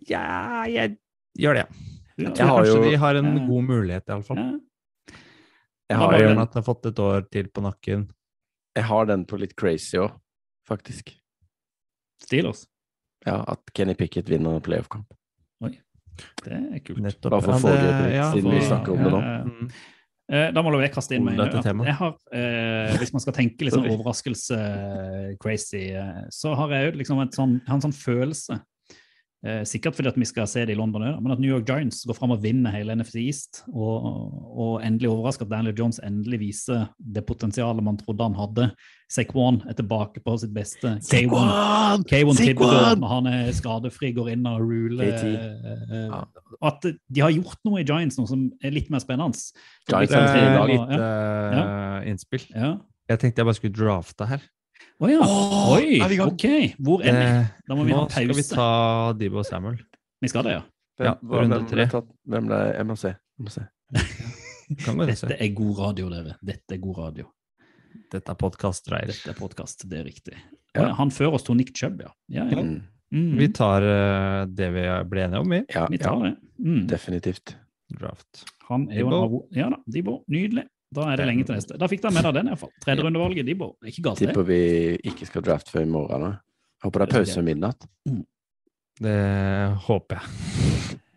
Ja, jeg gjør det. Jeg tror har kanskje jo- de har en uh, god mulighet, iallfall. Ja. Jeg har, jo, at de har fått et år til på nakken. jeg har den på litt crazy òg, faktisk. Steelers. Ja, At Kenny Pickett vinner en playoff-kamp. Oi, Det er kult. Nettopp. Bare for å få det- ut, siden vi snakker om det nå. Eh, Da må jeg kaste inn meg jeg har, eh, Hvis man skal tenke litt sånn overraskelse-crazy, eh, så har jeg jo liksom et sånn, en sånn følelse eh, Sikkert fordi at vi skal se det i London òg, men at New York Giants går fram og vinner hele NFC East, og, og endelig overrasker at Daniel Jones endelig viser det potensialet man trodde han hadde. Saquon er tilbake på sitt beste. K1 K1 han er skadefri, går inn og ruler. KT. eh, Ja. At de har gjort noe i Giants nå som er litt mer spennende. Giants har lag. litt Ja. eh, innspill. Ja. Jeg tenkte jeg bare skulle drafte her. Å ja. Oh, Oi, er vi ok. Hvor er vi? Eh, Da må vi ha Nå skal vi ta Dibo og Samuel. Vi skal det, ja. Ja, Hvem, hva- runde hvem, tre. tatt- hvem ble Jeg må se. Dette er god radio, dere. Dette er god radio. Dette er podkast, Reir. Dette er podkast, det er riktig. Ja. Han fører oss til Nick Chubb, ja. ja, ja. Mm. Mm. Vi tar uh, det vi ble enige om i Ja, Vi tar ja det. Mm. definitivt. draft. Han er jo en avo- Ja da, Dibo. Nydelig. Da er det lenge til neste. Da fikk de med deg den, iallfall. Tredje de bor. Ikke galt, det. Tipper vi ikke skal drafte før i morgen. Da. Håper det er pause ved midnatt. Det håper jeg.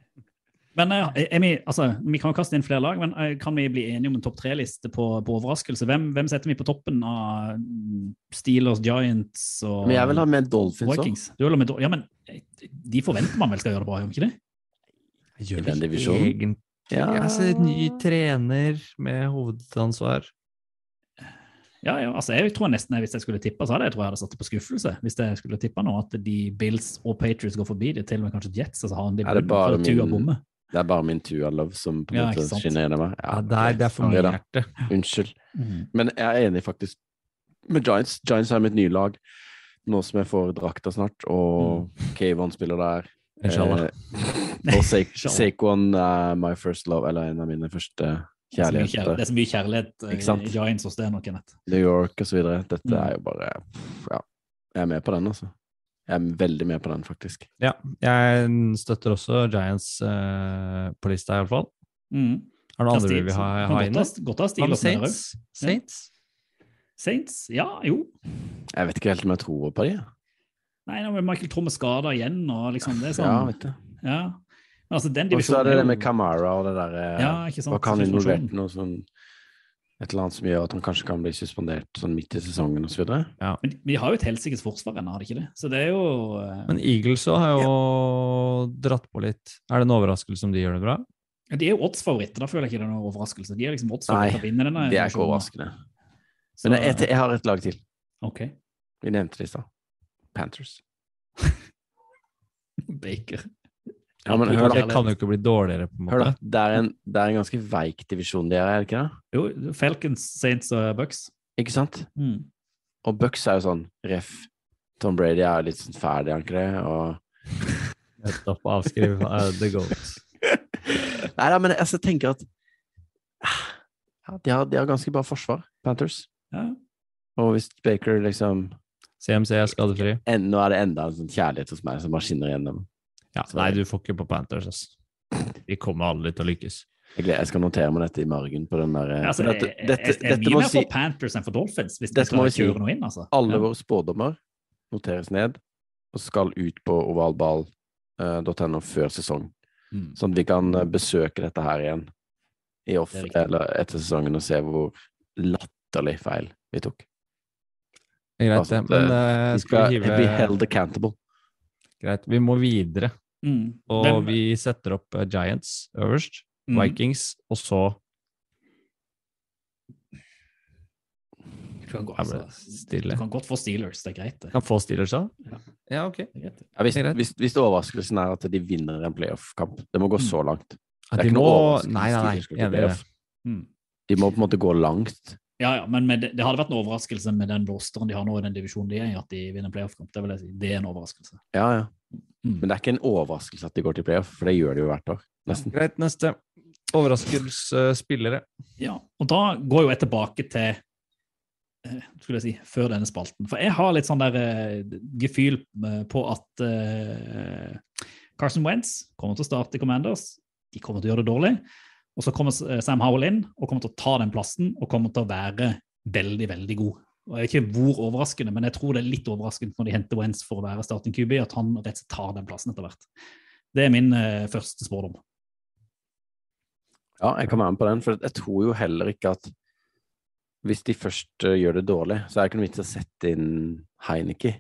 Men eh, er vi, altså, vi kan jo kaste inn flere lag, men eh, kan vi bli enige om en topp tre-liste på, på overraskelse? Hvem, hvem setter vi på toppen av mm, Steelers, Giants og Men jeg vil ha med Dolphins òg. Vikings? Du vil ha med, ja, men eh, de forventer man vel skal gjøre det bra, gjør de ikke det? Gjør I den vi divisjonen? Ja. Altså, ny trener med hovedansvar. Ja, ja, altså jeg tror nesten Hvis jeg skulle tippa, så hadde jeg tror jeg hadde satt det på skuffelse. Hvis jeg skulle tippa nå at de Bills og Patriots går forbi det, til og med kanskje Jets, altså har en Er det bare for min-. Det er bare min Tua Love som på en Ja, måte sjenerer meg. Ja, der, det er for mye hjerte. Unnskyld. Mm. Men jeg er enig faktisk med Giants. Giants er mitt nye lag nå som jeg får drakta snart, og Kayvon spiller der. Inshallah. Eh, og Sa Saquon er my first love, eller en av mine første Det er så mye kjærlighet, kjærligheter. det er så mye kjærlighet eh, i Giants hos deg nå, Kenneth. New York videre. Dette Mm. er jo bare Ja. Jeg er med på den, altså. Jeg er veldig med på den, faktisk. Ja, jeg støtter også Giants uh, på lista, iallfall. Mm. Er det noen andre vi har vil ha, ha inne? Godt ha stil òg. Saints? Saints? Saints, ja, jo. Jeg vet ikke helt om jeg tror på de. Nei, nå er Michael Tromme skada igjen, og liksom det er Ja, sånn vet du. Ja. Men altså, den Og så er det det med Kamara og det der Ja, ikke sant, Hva kan suspensjon. involvert noe sånn Et eller annet som gjør at han kanskje kan bli suspendert sånn midt i sesongen osv. Men vi har jo et helsikes forsvar ennå, har de ikke det? Så det er jo eh, Men Eagles har jo dratt på litt. Er det en overraskelse om de gjør det bra? De er jo oddsfavoritter, da føler jeg ikke det er noen overraskelse. De er liksom Nei, oddsfavoritter til å vinne denne. Det er ikke overraskende. Så- Men jeg, jeg har et lag til. Ok. Vi nevnte det i stad. Panthers. Baker. Ja, men hør, Det kan jo ikke bli dårligere, på en Hør da. måte. Det er en, det er en ganske veik divisjon de er, er det ikke det? Jo, Falcons, Saints og Bucks. Ikke sant? Mm. Og Bucks er jo sånn ref. Tom Brady er litt sånn ferdig, er det? Og Nettopp avskriv uh, The Goat. Nei da, men altså, jeg tenker at ja, de, har, de har ganske bra forsvar, Panthers. Ja. Og hvis Baker liksom CMC er skadefri. Nå er det enda en sånn kjærlighet hos meg som bare skinner gjennom. Ja, nei, du får ikke på Panthers, ass. De kommer aldri til å lykkes. Jeg, skal notere meg dette i margen på den der Altså, for dette, jeg, dette, jeg, jeg er dette mye mer for Panthers enn for Dolphins, hvis de Dette må skal vi si. noe inn. altså. Alle Ja. våre spådommer noteres ned og skal ut på ovalball.no før sesong. Mm. Sånn at vi kan eh, besøke dette her igjen i off er eller etter sesongen og se hvor latterlig feil vi tok. Greit, Altså, det. Men uh, skal vi hive be held accountable. Greit, vi må videre. Mm. Og Hvem- vi setter opp eh, Giants øverst, Mm. Vikings, og så Du kan, gå, altså, du kan godt få Steelers, det er greit. det. kan få Steelers da? Ja. Ja, ok. Ja, hvis, hvis, hvis overraskelsen er at de vinner en playoff-kamp Det må gå Mm. så langt. Det er de ikke må noe overraskelse Nei, nei, nei. Mm. De må på en måte gå langt. Ja, ja, men med det, det hadde vært en overraskelse med den rosteren de har nå i den divisjonen de er i, at de vinner playoff-kamp. Det vil jeg si. Det er en overraskelse. Ja, ja. Mm. Men det er ikke en overraskelse at de går til playoff, for det gjør de jo hvert år. Nesten. Greit, neste. Overraskelsesspillere. Ja, og da går jo jeg tilbake til eh, skulle jeg si, før denne spalten. For jeg har litt sånn der uh, gefühl eh, på at uh, Carson Wentz kommer til å starte i Commanders. De kommer til å gjøre det dårlig. Og så kommer eh, Sam Howell inn og kommer til å ta den plassen og kommer til å være veldig, veldig god. Og Jeg vet ikke hvor overraskende, men jeg tror det er litt overraskende når de henter Wentz for å være starting QB, at han rett og slett tar den plassen etter hvert. Det er min eh, første spådom. Ja, jeg kan være med på den, for jeg tror jo heller ikke at hvis de først uh, gjør det dårlig, så er det ikke noe vits å sette inn Heineke.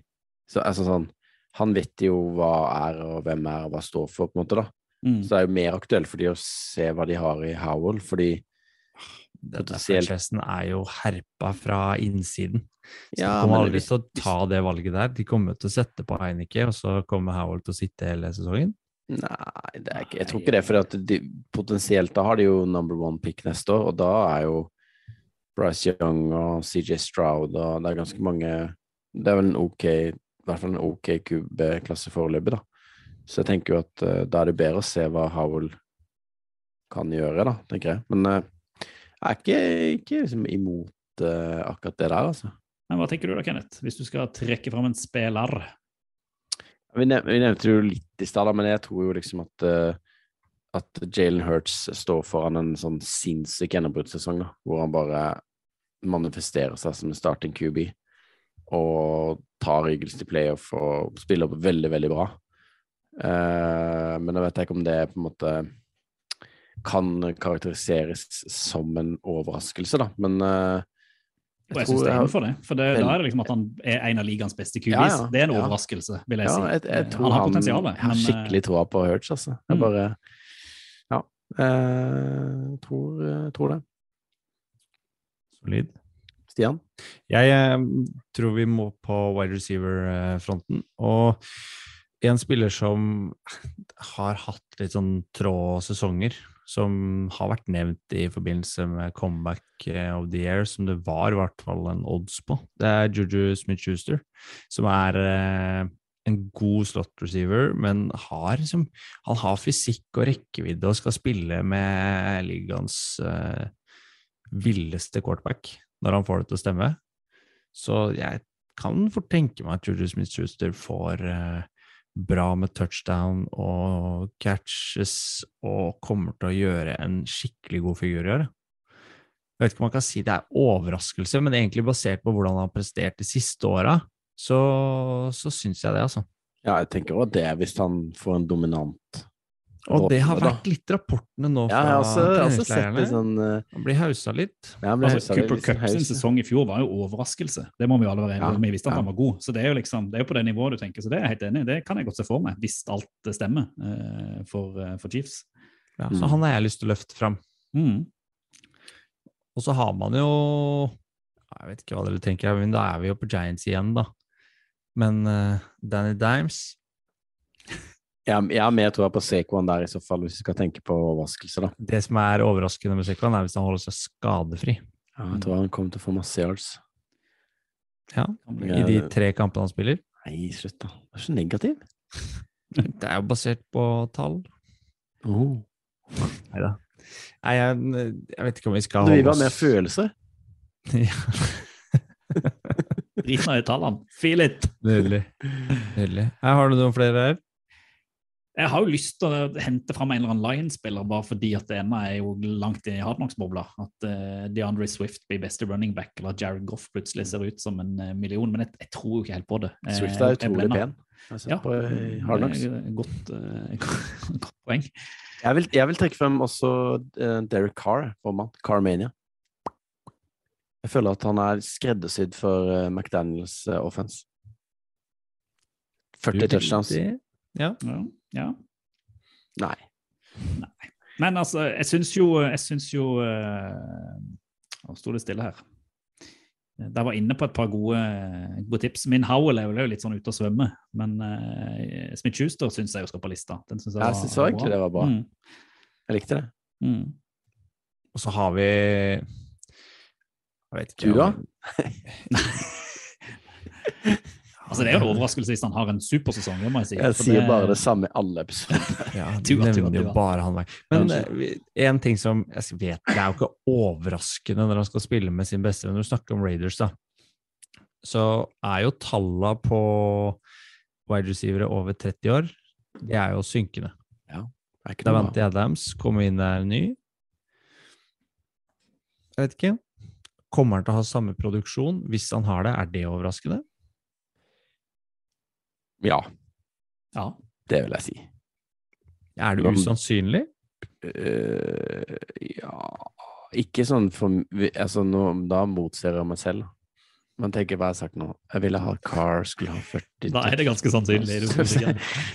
Så altså sånn Han vet jo hva er og hvem er og hva står for, på en måte, da. Mm. Så det er jo mer aktuelt for de å se hva de har i Howell, fordi Denne franchisen er jo herpa fra innsiden. Så Ja, de kommer aldri til å ta det valget der. De kommer til å sette på Heineke, og så kommer Howell til å sitte hele sesongen. Nei, det er ikke, jeg tror ikke det. For at de, potensielt da har de jo number one pick neste år, og da er jo Bryce Young og CJ Stroud og det er ganske mange Det er vel en ok i hvert fall en ok QB-klasse foreløpig, da. Så jeg tenker jo at uh, da er det bedre å se hva Howell kan gjøre, da, tenker jeg. Men uh, jeg er ikke, ikke liksom imot uh, akkurat det der, altså. Men hva tenker du da, Kenneth? Hvis du skal trekke fram en spiller? Vi, nev vi nevnte jo litt i stad, men jeg tror jo liksom at at Jalen Hurts står foran en sånn sinnssyk gjennombruddssesong, hvor han bare manifesterer seg som en starting QB og tar Eagles til playoff og spiller opp veldig, veldig bra. Eh, men jeg vet ikke om det på en måte kan karakteriseres som en overraskelse, da. Men eh, Og jeg syns det er innenfor det. For det, men, da er det liksom at han er en av ligaens beste QBs. Ja, ja, Det er en ja. overraskelse, vil jeg Ja, si. jeg, jeg tror han har han, potensial, jeg har men, eh, skikkelig troa på Hurch, altså. Jeg Mm. bare Ja. Uh, tror, tror det. Solid. Stian? Jeg tror vi må på wide receiver-fronten. Og en spiller som har hatt litt sånn trå sesonger, som har vært nevnt i forbindelse med comeback eh, of the year, som det var i hvert fall en odds på, det er Juju Smith-Schuster, som er eh, en god slot receiver, men har liksom Han har fysikk og rekkevidde og skal spille med ligaens eh, villeste quarterback når han får det til å stemme. Så jeg kan fort tenke meg at Juju Smith-Schuster får eh, bra med touchdown og catches og kommer til å gjøre en skikkelig god figur i år. Jeg vet ikke om man kan si det er overraskelse, men egentlig basert på hvordan han har prestert de siste åra, så, så syns jeg det, altså. Ja, jeg tenker også det, hvis han får en dominant Og det har vært litt rapportene nå Ja, fra jeg har også, også sett treningsleirene. det sånn uh, Han blir hausa litt. ja, men Altså, Cooper litt sånn Cup sin sesong i fjor var jo overraskelse. Det må vi jo alle være enige Ja, om. Vi visste at ja. han var god. Så det er jo liksom, det er på det nivået du tenker. Så det er jeg helt enig i. Det kan jeg godt se for meg, hvis alt stemmer uh, for, uh, for Chiefs. Ja, så Mm. han har jeg lyst til å løfte fram. Mm. Og så har man jo Jeg vet ikke hva dere tenker, men da er vi jo på Giants igjen, da. Men eh, Danny Dimes Jeg, jeg har mer troa på Saquon der, i så fall, hvis vi skal tenke på overraskelse, da. Det som er overraskende med Sekwan, er hvis han holder seg skadefri. Ja, jeg tror han kommer til å få masse yards. Ja, I de tre kampene han spiller. Nei, slutt, da. Du er så negativ. Det er jo basert på tall. Oh. Nei da. Nei, jeg, jeg vet ikke om vi skal holde oss Du vil ha mer følelse? Ja, Drit nå i tallene. Feel it! Nydelig. Nydelig. Her har du noen flere her. Jeg har jo lyst til å hente fram en eller annen Lions-spiller, bare fordi at det ene er jo langt i hardknocks-bobla. At uh, DeAndre Swift blir beste running back, eller at Jared Goff plutselig ser ut som en eh, million. Men jeg, jeg tror jo ikke helt på det. Eh, Swift er utrolig pen. Ja, på eh, Godt, uh, godt poeng. Jeg vil, jeg vil trekke frem også Derek Carr, formann. Carmania. Jeg føler at han er skreddersydd for McDaniels offense. 40 touchdowns. Ja. Ja, ja. Nei. Men altså, jeg syns jo Jeg syns jo uh, Nå sto det stille her. Der var inne på et par gode, gode tips. Min Howell er jo er litt sånn ute å svømme, men uh, Smith Schuster syns jeg jo skal på lista. Den synes jeg Jeg synes egentlig det var bra. Mm. Jeg likte det. Mm. Og så har vi Jeg vet ikke Tua? om- Altså, det er jo en overraskelse hvis han har en supersesong, det må jeg si. Jeg sier sier bare det samme i alle episoder. Ja, du nevner jo bare han. Men eh, en ting som jeg vet Det er jo ikke overraskende når han skal spille med sin beste. Når du snakker om Raiders, da, så er jo talla på wide receivere over 30 år De er jo synkende. Ja, Det er ikke Da noe venter Adams, kommer inn der ny. Jeg vet ikke. Kommer han til å ha samme produksjon? Hvis han har det, er det overraskende? Ja, Ja. det vil jeg si. Er det usannsynlig? Uh, ja Ikke sånn for altså nå, Da motser jeg meg selv. Men tenker hva jeg har sagt nå. Jeg ville ha Car skulle ha 40 Da er det ganske sannsynlig. Det.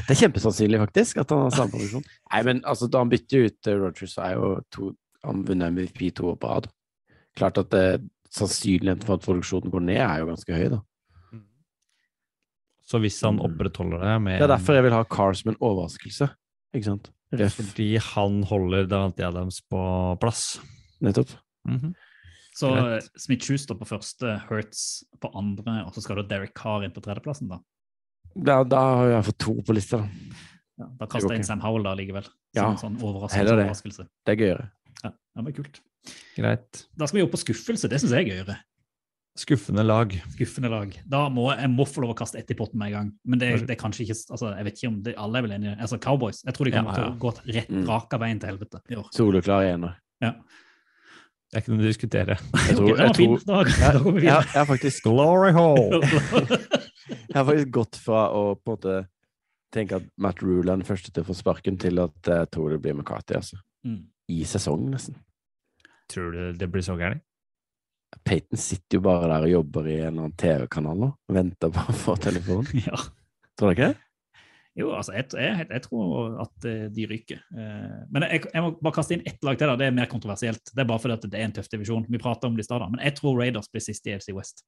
Er kjempesannsynlig, faktisk, at han har samme produksjon. Nei, men altså, da han bytter ut uh, Rogers, så er jo to, han vunnet MVP to år på rad. Klart at det, sannsynligheten for at produksjonen går ned, er jo ganske høy, da. Så hvis han Mm. opprettholder det med Det er derfor jeg vil ha Carr som en overraskelse. Ikke sant? Ref, Fordi han holder Davante Adams på plass. nettopp. Mhm. Så Rett. Smith Schuster på første, Hurts på andre, og så skal du ha Derek Carr inn på tredjeplassen, da. Da, da har jeg fått to på lista, da. Ja, da kaster jeg inn Sam Howell da likevel. Som Ja, en sånn overraskelse. det. overraskelse. Det er gøyere. Ja, det var kult. Greit. Da skal vi opp på skuffelse. Det syns jeg er gøyere. Skuffende lag. Skuffende lag. Da må jeg må få lov å kaste ett i potten med en gang. Men det, det er kanskje ikke altså, Jeg vet ikke om det, alle er vel enige. Altså, Cowboys. Jeg tror de kommer Ja, ja. til å gå rett rak raka veien til helvete i år. Soleklar ener. Ja. Det er ikke noe å diskutere. Jeg tror, var jeg, fin. Da, jeg, da går vi videre. jeg, har faktisk, Glory hole! jeg har faktisk gått fra å på en måte tenke at Matt Rule er den første til å få sparken, til at jeg tror det blir McCarthy, altså. Mm. I sesongen, nesten. Tror du det blir så gærent? Peyton sitter jo bare der og jobber i en eller annen TV-kanal nå, og venter på telefonen. Ja. Tror du ikke det? Jo, altså, jeg, jeg, jeg tror at eh, de ryker. Eh, Men jeg, jeg må bare kaste inn ett lag til. da, Det er mer kontroversielt. Det er bare fordi det er en tøff divisjon. Vi prater om det i stad, men jeg tror Raiders blir sist i AFC West.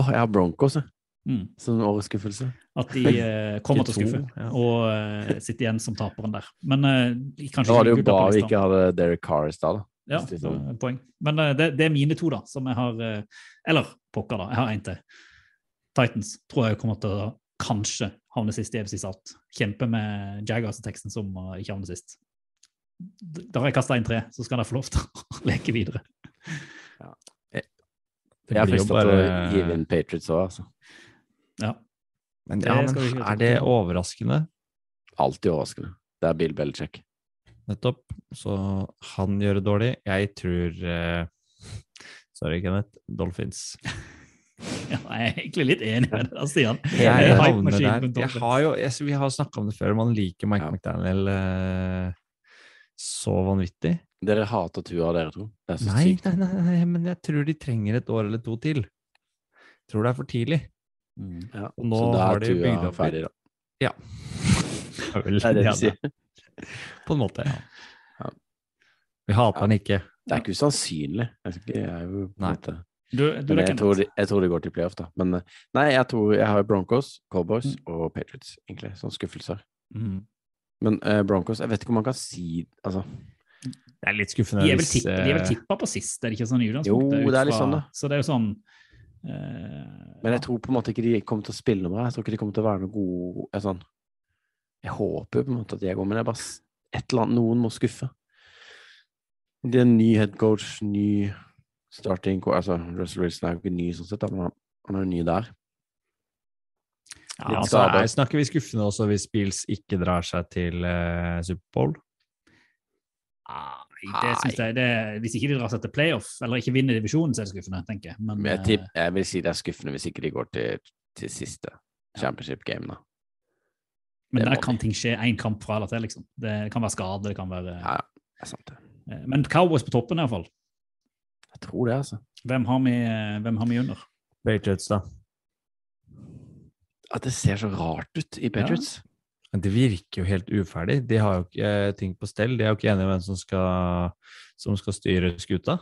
Åh, jeg har Broncos, jeg. Mm. Som årets skuffelse. At de eh, kommer til å skuffe ja. og eh, sitter igjen som taperen der. Men de kanskje Da var det jo bra vi ikke hadde Derek Carr i stad, da. Ja, de sånn- poeng. Men eh, det, det er mine to, da, som jeg har eh, Eller pokker, da. Jeg har én til. Titans tror jeg kommer til å kanskje havne sist i FC Salt. Kjempe med Jaggers og Texans som ikke havner sist. Da har jeg kasta inn tre, så skal dere få lov til å leke videre. Ja. Jeg er blir frista til å gi inn Patriots òg, altså. Ja. Men, Det ja, men er det overraskende? Alltid overraskende. Det er Bill Belichick. Nettopp. Så han gjør det dårlig. Jeg tror uh, Sorry, Kenneth. Dolphins. Ja, jeg er egentlig litt enig med det, Stian. Jeg jeg, havner der. Jeg har jo, jeg, vi har snakka om det før, man liker Mike Ja. McDaniel uh, så vanvittig. Dere hater Tua, dere to. Det er så Nei, sykt. nei, nei, nei, men jeg tror de trenger et år eller to til. Jeg Tror det er for tidlig. Mm. Ja. Og nå så da er de Tua ferdig, da. Ja. Det er det de sier. På en måte, ja. Ja. Vi hater han ikke. Det er ikke usannsynlig. Jeg, ikke, jeg jo på en Nei. måte Du, du jeg tror, det jeg tror de går til playoff, da. Men eh, nei, jeg tror jeg har Broncos, Cowboys og Patriots, egentlig, som skuffelser. Mm. Men uh, Broncos, jeg vet ikke om man kan si Altså, Det er litt skuffende De er vel, hvis, tipp, de er vel eh, tippa på sist, er det ikke sånn i Jo, utgangspunktet? ut det er litt sånn, da. Så det er jo sånn uh, Men jeg tror på en måte ikke de kommer til å spille noe bra. Jeg tror ikke de kommer til å være noe gode sånn. Jeg håper på en måte at jeg går, men det er bare et eller annet Noen må skuffe. Det er en ny headcoach, ny starting Altså, Russell Wilson er jo ikke ny sånn sett, men han, er jo ny der. ja, altså, er, Snakker vi skuffende også hvis Bills ikke drar seg til eh, Superbowl? Nei, det synes jeg, det, hvis ikke de drar seg til playoff, eller ikke vinner divisjonen, så er det skuffende, tenker jeg. Men, Men jeg, eh, jeg vil si det er skuffende hvis ikke de går til, til siste championship game, da. Men der kan ting skje én kamp fra eller til, liksom. Det kan være skade, det kan være Ja, det er sant, det. eh, Men Cowboys på toppen, iallfall. Jeg tror det, altså. Hvem har vi, eh, hvem har vi under? Patriots, da. At det ser så rart ut i Patriots. Men det virker jo helt uferdig. De har jo ikke eh, ting på stell. De er jo ikke enige om hvem som skal, som skal styre skuta.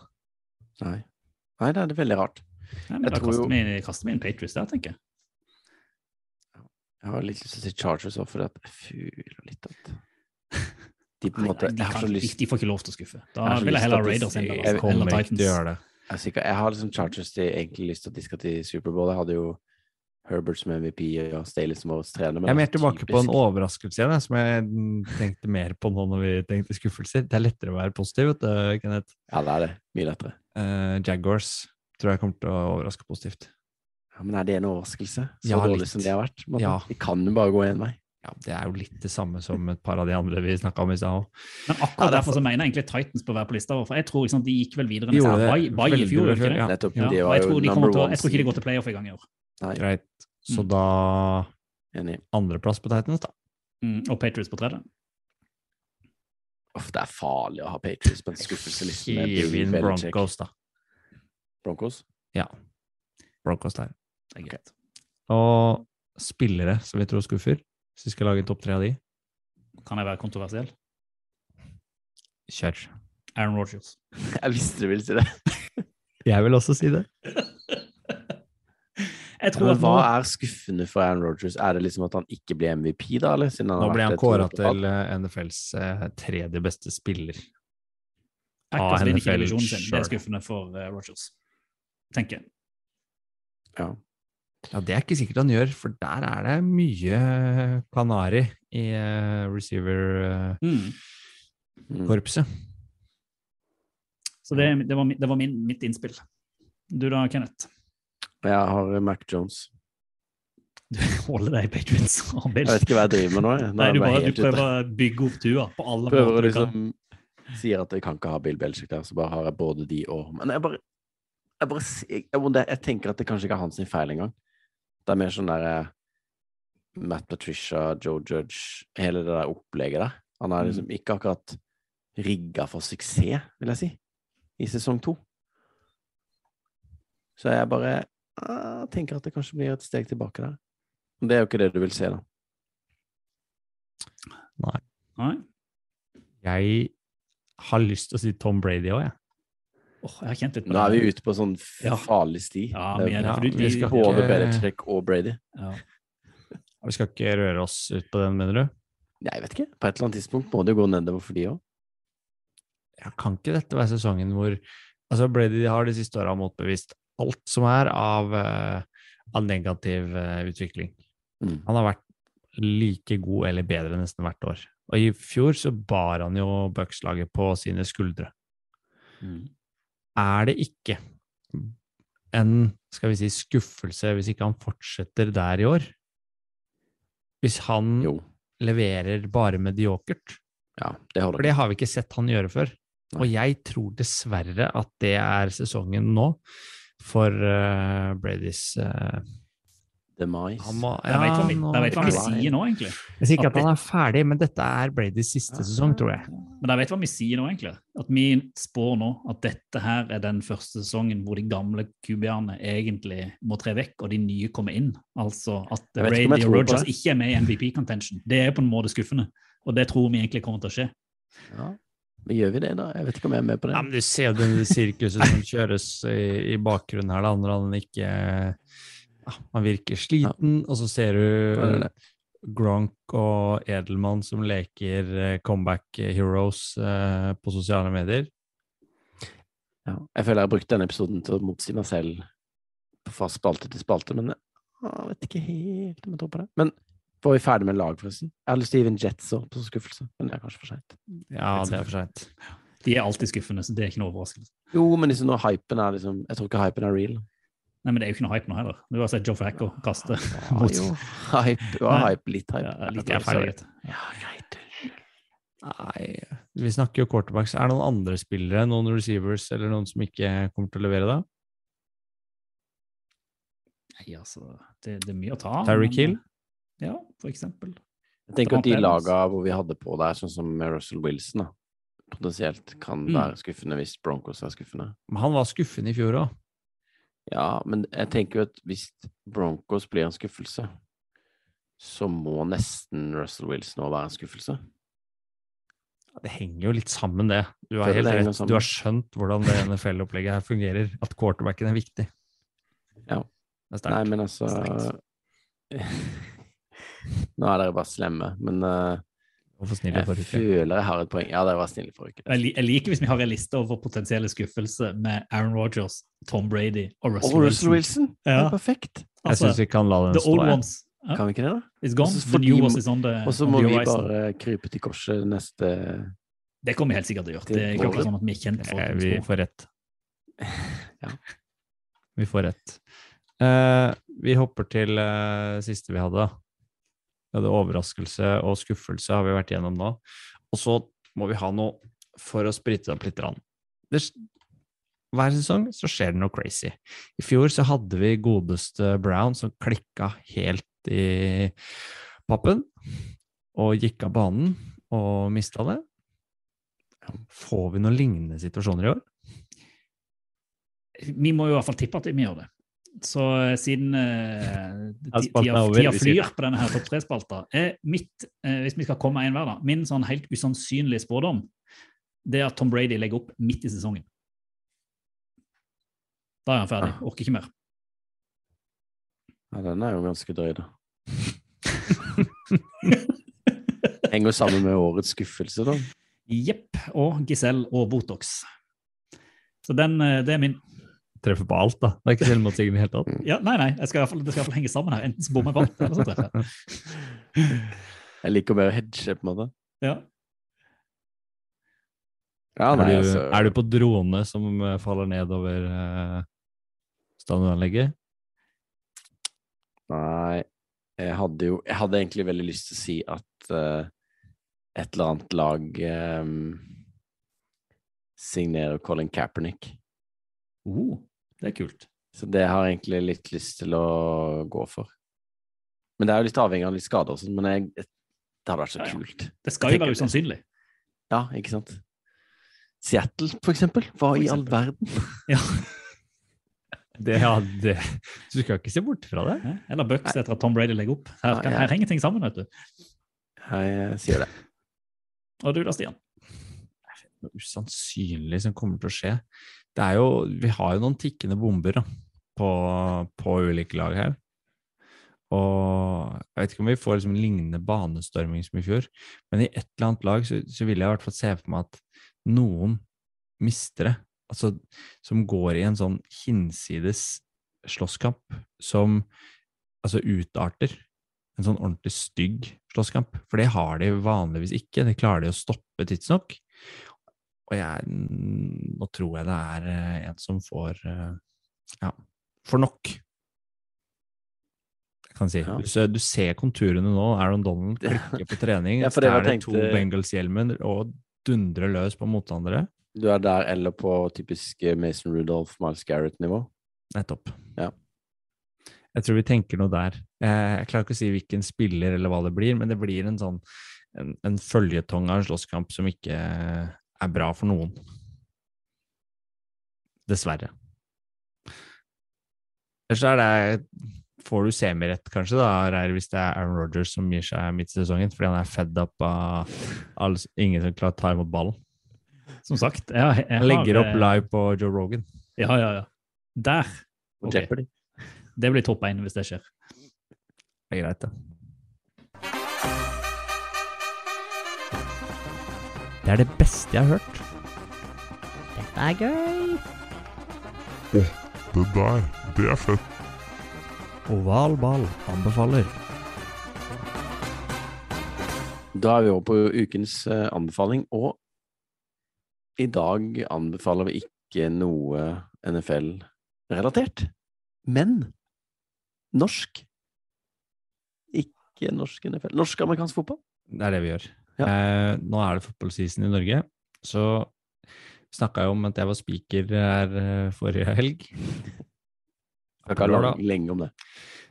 Nei. Nei, det er veldig rart. Nei, men Jeg da tror kaster jo- vi, kaster vi inn Patriots der, tenker jeg. Jeg har litt lyst til å si Chargers òg, for jeg føler litt at de på en måte nei, de, lyst de får ikke lov til å skuffe. Da Jeg vil jeg heller ha Raiders enn Kommer ikke Titans. til å gjøre det. Jeg, jeg har liksom Chargers til egentlig lyst til at de skal til Superbowl. Jeg hadde jo Herbert som MVP og Staley som vår trener. Jeg er mer tilbake tilbake på en overraskelse igjen, som jeg tenkte mer på nå når vi tenkte skuffelser. Det er lettere å være positiv, vet du, Kenneth. Ja, det er det. Mye lettere. Uh, Jaguars tror jeg kommer til å overraske positivt. Ja, Men er det en overraskelse? Så Ja, dårlig litt. som det har vært? på? Ja. De kan jo bare gå én vei. Ja, Det er jo litt det samme som et par av de andre vi snakka om i stad òg. Men akkurat Ja, er derfor så mener jeg egentlig Titans bør være på lista. For jeg tror ikke sant, de gikk vel videre nesten det Bay- Bay i fjor. ikke det? ja. Nettopp. Ja, de jeg tror, de til, jeg tror ikke de går til playoff i gang i år. Nei, Greit. Så Mm. da andreplass på Titans, da. Mm, og Patriots på tredje. Uff, det er farlig å ha Patriots på en skuffelseliste. med Hiv inn Broncos, da. Broncos? Ja. Broncos der. Det er greit. Og spillere som vi tror skuffer, hvis vi skal lage en topp tre av de, Kan jeg være kontroversiell? kjør. Aaron Rodgers. Jeg visste du ville si det. Jeg vil også si det. Jeg tror Men hva nå er skuffende for Aaron Rodgers? Er det liksom at han ikke blir MVP, da? Eller? Siden han Nå har ble han kåra til eh, NFLs eh, tredje beste spiller. Packers vinner ikke divisjonen sin. Det er skuffende for uh, Rodgers. Tenker jeg. Ja. Ja, det er ikke sikkert han gjør, for der er det mye kanari i eh, receiver-korpset. Mm. Mm. Så det, det var, det var min, mitt innspill. Du da, Kenneth? Jeg har Mac Jones. Du holder deg i Patriots og Jeg vet ikke hva jeg driver med nå. Jeg. Nå Nei, du, bare du prøver å bygge opp tua på alle prøver måter du kan. liksom Sier at jeg kan ikke ha Bill Belichick der, så bare har jeg både de og Men jeg bare Jeg, bare, jeg, jeg tenker at det kanskje ikke er hans feil engang. Det er mer sånn der eh, Matt Patricia, Joe Judge Hele det der opplegget der. Han er liksom ikke akkurat rigga for suksess, vil jeg si, i sesong to. Så jeg bare jeg tenker at det kanskje blir et steg tilbake der. Men det er jo ikke det du vil se, da. Nei. Jeg har lyst til å si Tom Brady òg, jeg. Åh, jeg har kjent litt på Nå er vi ute på sånn farlig sti. Ja, Det er vi Ja, du, vi vi, skal Både Belichick og Brady. ja. Vi skal ikke røre oss ut på den, mener du? Jeg vet ikke. På et eller annet tidspunkt må det jo gå nedover for de òg. Ja, kan ikke dette være sesongen hvor Altså, Brady har de siste åra motbevist alt som er av, eh, av negativ eh, utvikling. Mm. Han har vært like god eller bedre nesten hvert år. Og i fjor så bar han jo Bucks-laget på sine skuldre. Er det ikke en skal vi si, skuffelse hvis ikke han fortsetter der i år? Hvis han Jo. leverer bare mediokert? Ja, det holder. For det har vi ikke sett han gjøre før. Og jeg tror dessverre at det er sesongen nå for uh, Bradys uh, Demise. Han må Jeg vet hva vi, vet hva vi ferdig. sier nå, egentlig. Jeg sier ikke At at han er ferdig, men dette er Bradys siste sesong, tror jeg. Men jeg vet hva vi sier nå, egentlig. At vi spår nå at dette her er den første sesongen hvor de gamle QB-ene egentlig må tre vekk, og de nye kommer inn. Altså at ikke Brady og Rogers det. ikke er med i MVP-contention. Det er på en måte skuffende, og det tror vi egentlig kommer til å skje. Ja. Men gjør vi det, da? Jeg vet ikke om jeg er med på det. Ja, men du ser jo det sirkuset som kjøres i, i bakgrunnen her, da, når han ikke ja, Han virker sliten, og så ser er du. Gronk og Edelmann som leker eh, comeback heroes eh, på sosiale medier. Ja. Jeg føler jeg har brukt denne episoden til å motsi meg selv fra spalte til spalte, men jeg vet ikke helt om jeg tror på det. Men var vi ferdig med lag, forresten? Jeg hadde lyst til å gi en Jets òg, på skuffelse, men det er kanskje for seint. Ja, det er for seint. De er alltid skuffende, så det er ikke noe overraskelse. Jo, men liksom når hypen er liksom Jeg tror ikke hypen er real. Nei, men det er jo ikke noe hype nå heller. Du har sett Joe Flacco kaste Ja, mot jo, hype. Jo, hype. Litt hype. Ja, litt Jeg. Ja, greit. Nei, vi snakker jo quarterbacks. Er det noen andre spillere, noen receivers eller noen som ikke kommer til å levere da? Nei, altså, det, det er mye å ta. Tyreek men- Hill? Ja, for eksempel. Jeg tenker at de laga hvor vi hadde på der, sånn som med Russell Wilson, da, potensielt kan Mm. være skuffende hvis Broncos er skuffende. Men han var skuffende i fjor òg. Ja, men jeg tenker jo at hvis Broncos blir en skuffelse, så må nesten Russell Wilson òg være en skuffelse. Det henger jo litt sammen, det. Du har helt rett. Du har skjønt hvordan det NFL-opplegget her fungerer. At quarterbacken er viktig. Ja. Det er sterkt. Nei, men altså Nå er dere bare slemme, men snill jeg forrige uke? føler jeg har et poeng. Ja, det var snille forrige uke. Jeg, jeg liker hvis vi har en liste over potensielle skuffelser med Aaron Rodgers, Tom Brady og Og Russell Wilson. Wilson. Ja. Det er perfekt! Jeg Altså, syns vi kan la den the stå. old ones ja, Kan vi ikke det, da? It's gone. Og så The new ones is on the, Og så må vi horizon. bare krype til korset neste Det kommer vi helt sikkert til å gjøre. Det er ikke akkurat sånn at vi er kjent for Eh, Vi får rett. Ja. Vi får rett. Uh, vi hopper til uh, siste vi hadde. da. Hadde overraskelse og skuffelse, har vi vært gjennom nå. Og så må vi ha noe for å sprite opp litt. Det, hver sesong så skjer det noe crazy. I fjor så hadde vi godeste Brown som klikka helt i pappen og gikk av banen og mista det. Får vi noen lignende situasjoner i år? Vi må jo i hvert fall tippe at vi gjør det. Så eh, siden eh, tida, tida flyr på denne her topp tre-spalta, mitt, eh, hvis vi skal komme en hver, da, min sånn helt usannsynlige spådom, det er at Tom Brady legger opp midt i sesongen. Da er han ferdig. Ah. Orker ikke mer. Ja, den er jo ganske drøy, da. Henger sammen med årets skuffelse, da. Jepp. Og Giselle og Botox. Så den, eh, det er min Treffer på alt, da. Det er ikke selvmotsigende i det hele tatt. ja, Nei, nei, jeg skal i hvert fall, det skal i hvert fall henge sammen her. Enten så bommer jeg på alt, eller så treffer jeg. Jeg liker å hedge, på en måte. Ja. Ja, nei, er, du, altså er du på drone som eh, faller nedover uh, stadionanlegget? Nei, jeg hadde jo Jeg hadde egentlig veldig lyst til å si at uh, et eller annet lag um, signerer Colin Kaepernick. Oh, det er kult. Så det har jeg egentlig litt lyst til å gå for. Men det er jo litt avhengig av litt skader og sånn, men jeg, det hadde vært så Ja, ja. kult. Det skal jo være usannsynlig. Ja, ikke sant? Seattle, for eksempel. Hva For i all verden? Ja. Det, ja, det, du skal ikke se bort fra det. Ja, Eller Bucks etter at Tom Brady legger opp. Her, kan, her henger ting sammen, vet du. Jeg sier det. Og du da, Stian? Det er Noe usannsynlig som kommer til å skje. Det er jo, vi har jo noen tikkende bomber da, på, på ulike lag her. Og jeg vet ikke om vi får liksom en lignende banestorming som i fjor, men i et eller annet lag så, så vil jeg i hvert fall se for meg at noen mister det. Altså, som går i en sånn hinsides slåsskamp som altså utarter. En sånn ordentlig stygg slåsskamp. For det har de vanligvis ikke. Det klarer de å stoppe tidsnok. Og jeg, nå tror jeg det er eh, en som får eh, ja, får nok. Jeg kan si. Ja. Du, ser, du ser konturene nå. Aaron Donald klikker på trening. Ja, stjeler to tenkte- Bengals-hjelmer og dundrer løs på motstandere. Du er der eller på typisk eh, Mason Rudolph, Miles Garrett-nivå? Nettopp. Ja. Jeg tror vi tenker noe der. Jeg klarer ikke å si hvilken spiller eller hva det blir, men det blir en sånn en, en føljetong av en slåsskamp som ikke er bra for noen. Dessverre. Ellers er det Får du semirett, kanskje, da, Reir, hvis det er Aaron Rodgers som gir seg midt i sesongen fordi han er fed up av alle, ingen som klarer å ta imot ballen. Som sagt, Ja, jeg Han legger har, opp eh, live på Joe Rogan. Ja, ja, ja. Der. Okay. Det blir topp én hvis det skjer. Det er greit, det. Det er det beste jeg har hørt. Dette er gøy. Det der, det er fett. Oval ball anbefaler. Da er vi over på ukens eh, anbefaling, og i dag anbefaler vi ikke noe NFL-relatert, men norsk. Ikke norsk NFL. Norsk-amerikansk fotball. Det er det vi gjør. Ja. Eh, nå er det football-season i Norge, så snakka jeg om at jeg var speaker her eh, forrige helg. Snakka lenge om det.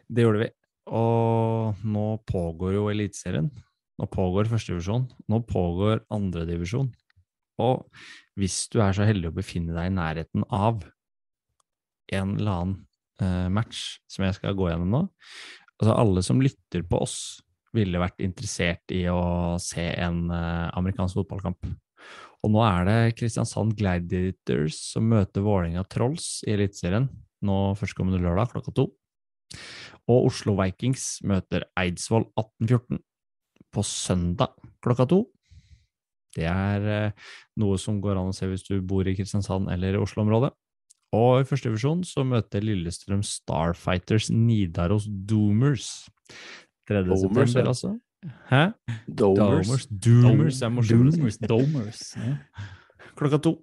Det gjorde vi. Og nå pågår jo Eliteserien. Nå pågår førstedivisjon. Nå pågår andredivisjon. Og hvis du er så heldig å befinne deg i nærheten av en eller annen eh, match som jeg skal gå gjennom nå Altså alle som lytter på oss, ville vært interessert i å se en eh, amerikansk fotballkamp. Og nå er det Kristiansand Gladiators som møter Vålerenga Trolls i Eliteserien nå førstkommende lørdag klokka to. Og Oslo Vikings møter Eidsvoll 1814 på søndag klokka to. Det er eh, noe som går an å se hvis du bor i Kristiansand eller Oslo-området. Og i første divisjon så møter Lillestrøm Starfighters Nidaros Doomers. 3. Domers, september, altså. Hæ? Domers. Doomers er morsomt. Domers. Domers. Ja. Klokka to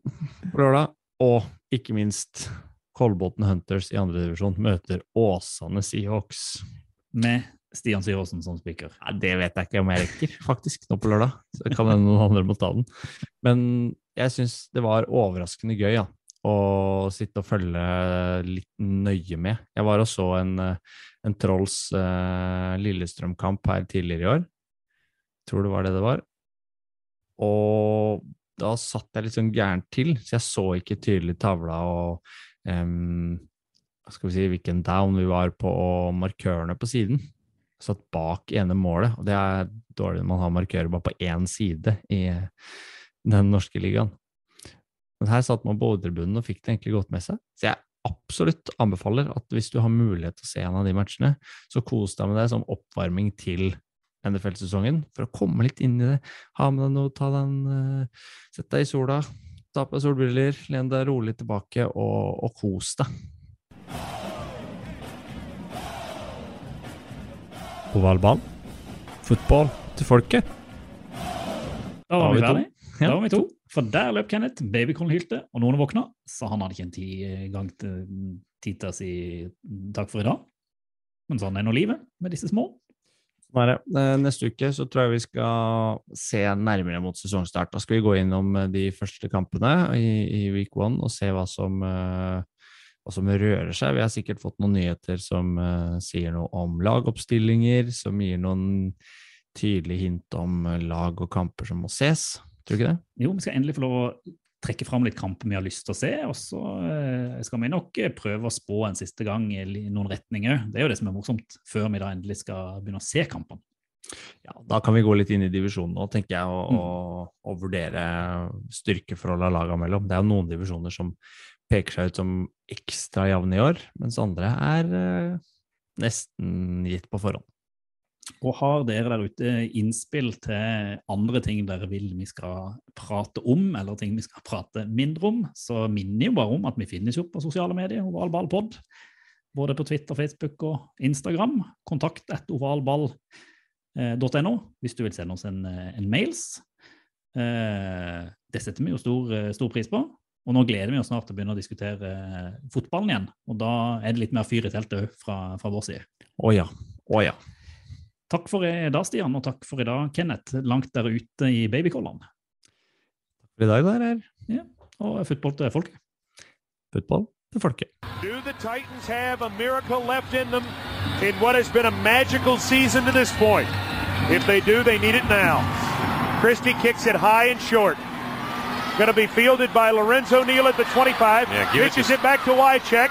på lørdag. Og ikke minst Kolbotn Hunters i andredivisjon møter Åsane Seahawks. Med Stian Syversen som spiker. Ja, det vet jeg ikke om jeg rekker, faktisk, nå på lørdag. Så kan hende noen andre må ta den. Men jeg syns det var overraskende gøy ja, å sitte og følge litt nøye med. Jeg var og så en, eh, en Trolls eh, Lillestrøm-kamp her tidligere i år. Tror det var det det var. Og da satt jeg litt sånn gærent til, så jeg så ikke tydelig tavla og em, skal vi si, hvilken down vi var på, og markørene på siden satt bak ene målet, og det er dårlig når man har markører bare på én side i den norske ligaen. Men her satt man på hovedtribunen og fikk det egentlig godt med seg. Så jeg absolutt anbefaler at hvis du har mulighet til å se en av de matchene, så kos deg med det som oppvarming til NFL-sesongen, for å komme litt inn i det. Ha med deg noe, ta den, en eh, Sett deg i sola, ta på deg solbriller, len deg rolig tilbake og, og kos deg. Ovalball. Fotball til folket. Da var vi to. Ja. Da var vi to. For der løp Kenneth. Babycallen hylte, og noen våkna, så han hadde ikke en ti gang til tita si takk for i dag. Men sånn er nå livet med disse små. Sånn. Eh, Neste uke så tror jeg vi skal se nærmere mot sesongstart. Da skal vi gå innom eh, de første kampene i, i week one og se hva som, eh, hva som rører seg. Vi har sikkert fått noen nyheter som eh, sier noe om lagoppstillinger, som gir noen tydelige hint om eh, lag og kamper som må ses. Tror du ikke det? Jo, vi skal endelig få lov å trekke fram litt kamper vi har lyst til å se, og så eh, skal vi nok eh, prøve å spå en siste gang i noen retninger. Det er jo det som er morsomt, før vi da endelig skal begynne å se kampene. Ja, da kan vi gå litt inn i divisjonen nå, tenker jeg, og, Mm. og, og vurdere styrkeforholdet lagene mellom. Det er jo noen divisjoner som peker seg ut som ekstra jevne i år, mens andre er eh, nesten gitt på forhånd. Og har dere der ute innspill til andre ting dere vil vi skal prate om, eller ting vi skal prate mindre om, så minner jo bare om at vi finnes jo på sosiale medier, ovalballpod. Både på Twitter, Facebook og Instagram. Kontakt et ovalball.no hvis du vil sende oss en, eh, en mails. Eh, Det setter vi jo stor, eh, stor pris på. Og nå gleder vi oss snart til å begynne å diskutere eh, fotballen igjen. Og da er det litt mer fyr i teltet òg fra, fra vår side. Å ja. Å ja. Takk for i dag, Stian, og takk for i dag, Kenneth, langt der ute i babykollene. For i dag der er Og fotball til folket. fotball til folket. Do the Titans have a miracle left in them in what has been a magical season to this point? If they do, they need it now. Christie kicks it high and short. Going to be fielded by Lorenzo Neal at the 25. Yeah, pitches it it, back to Wycheck.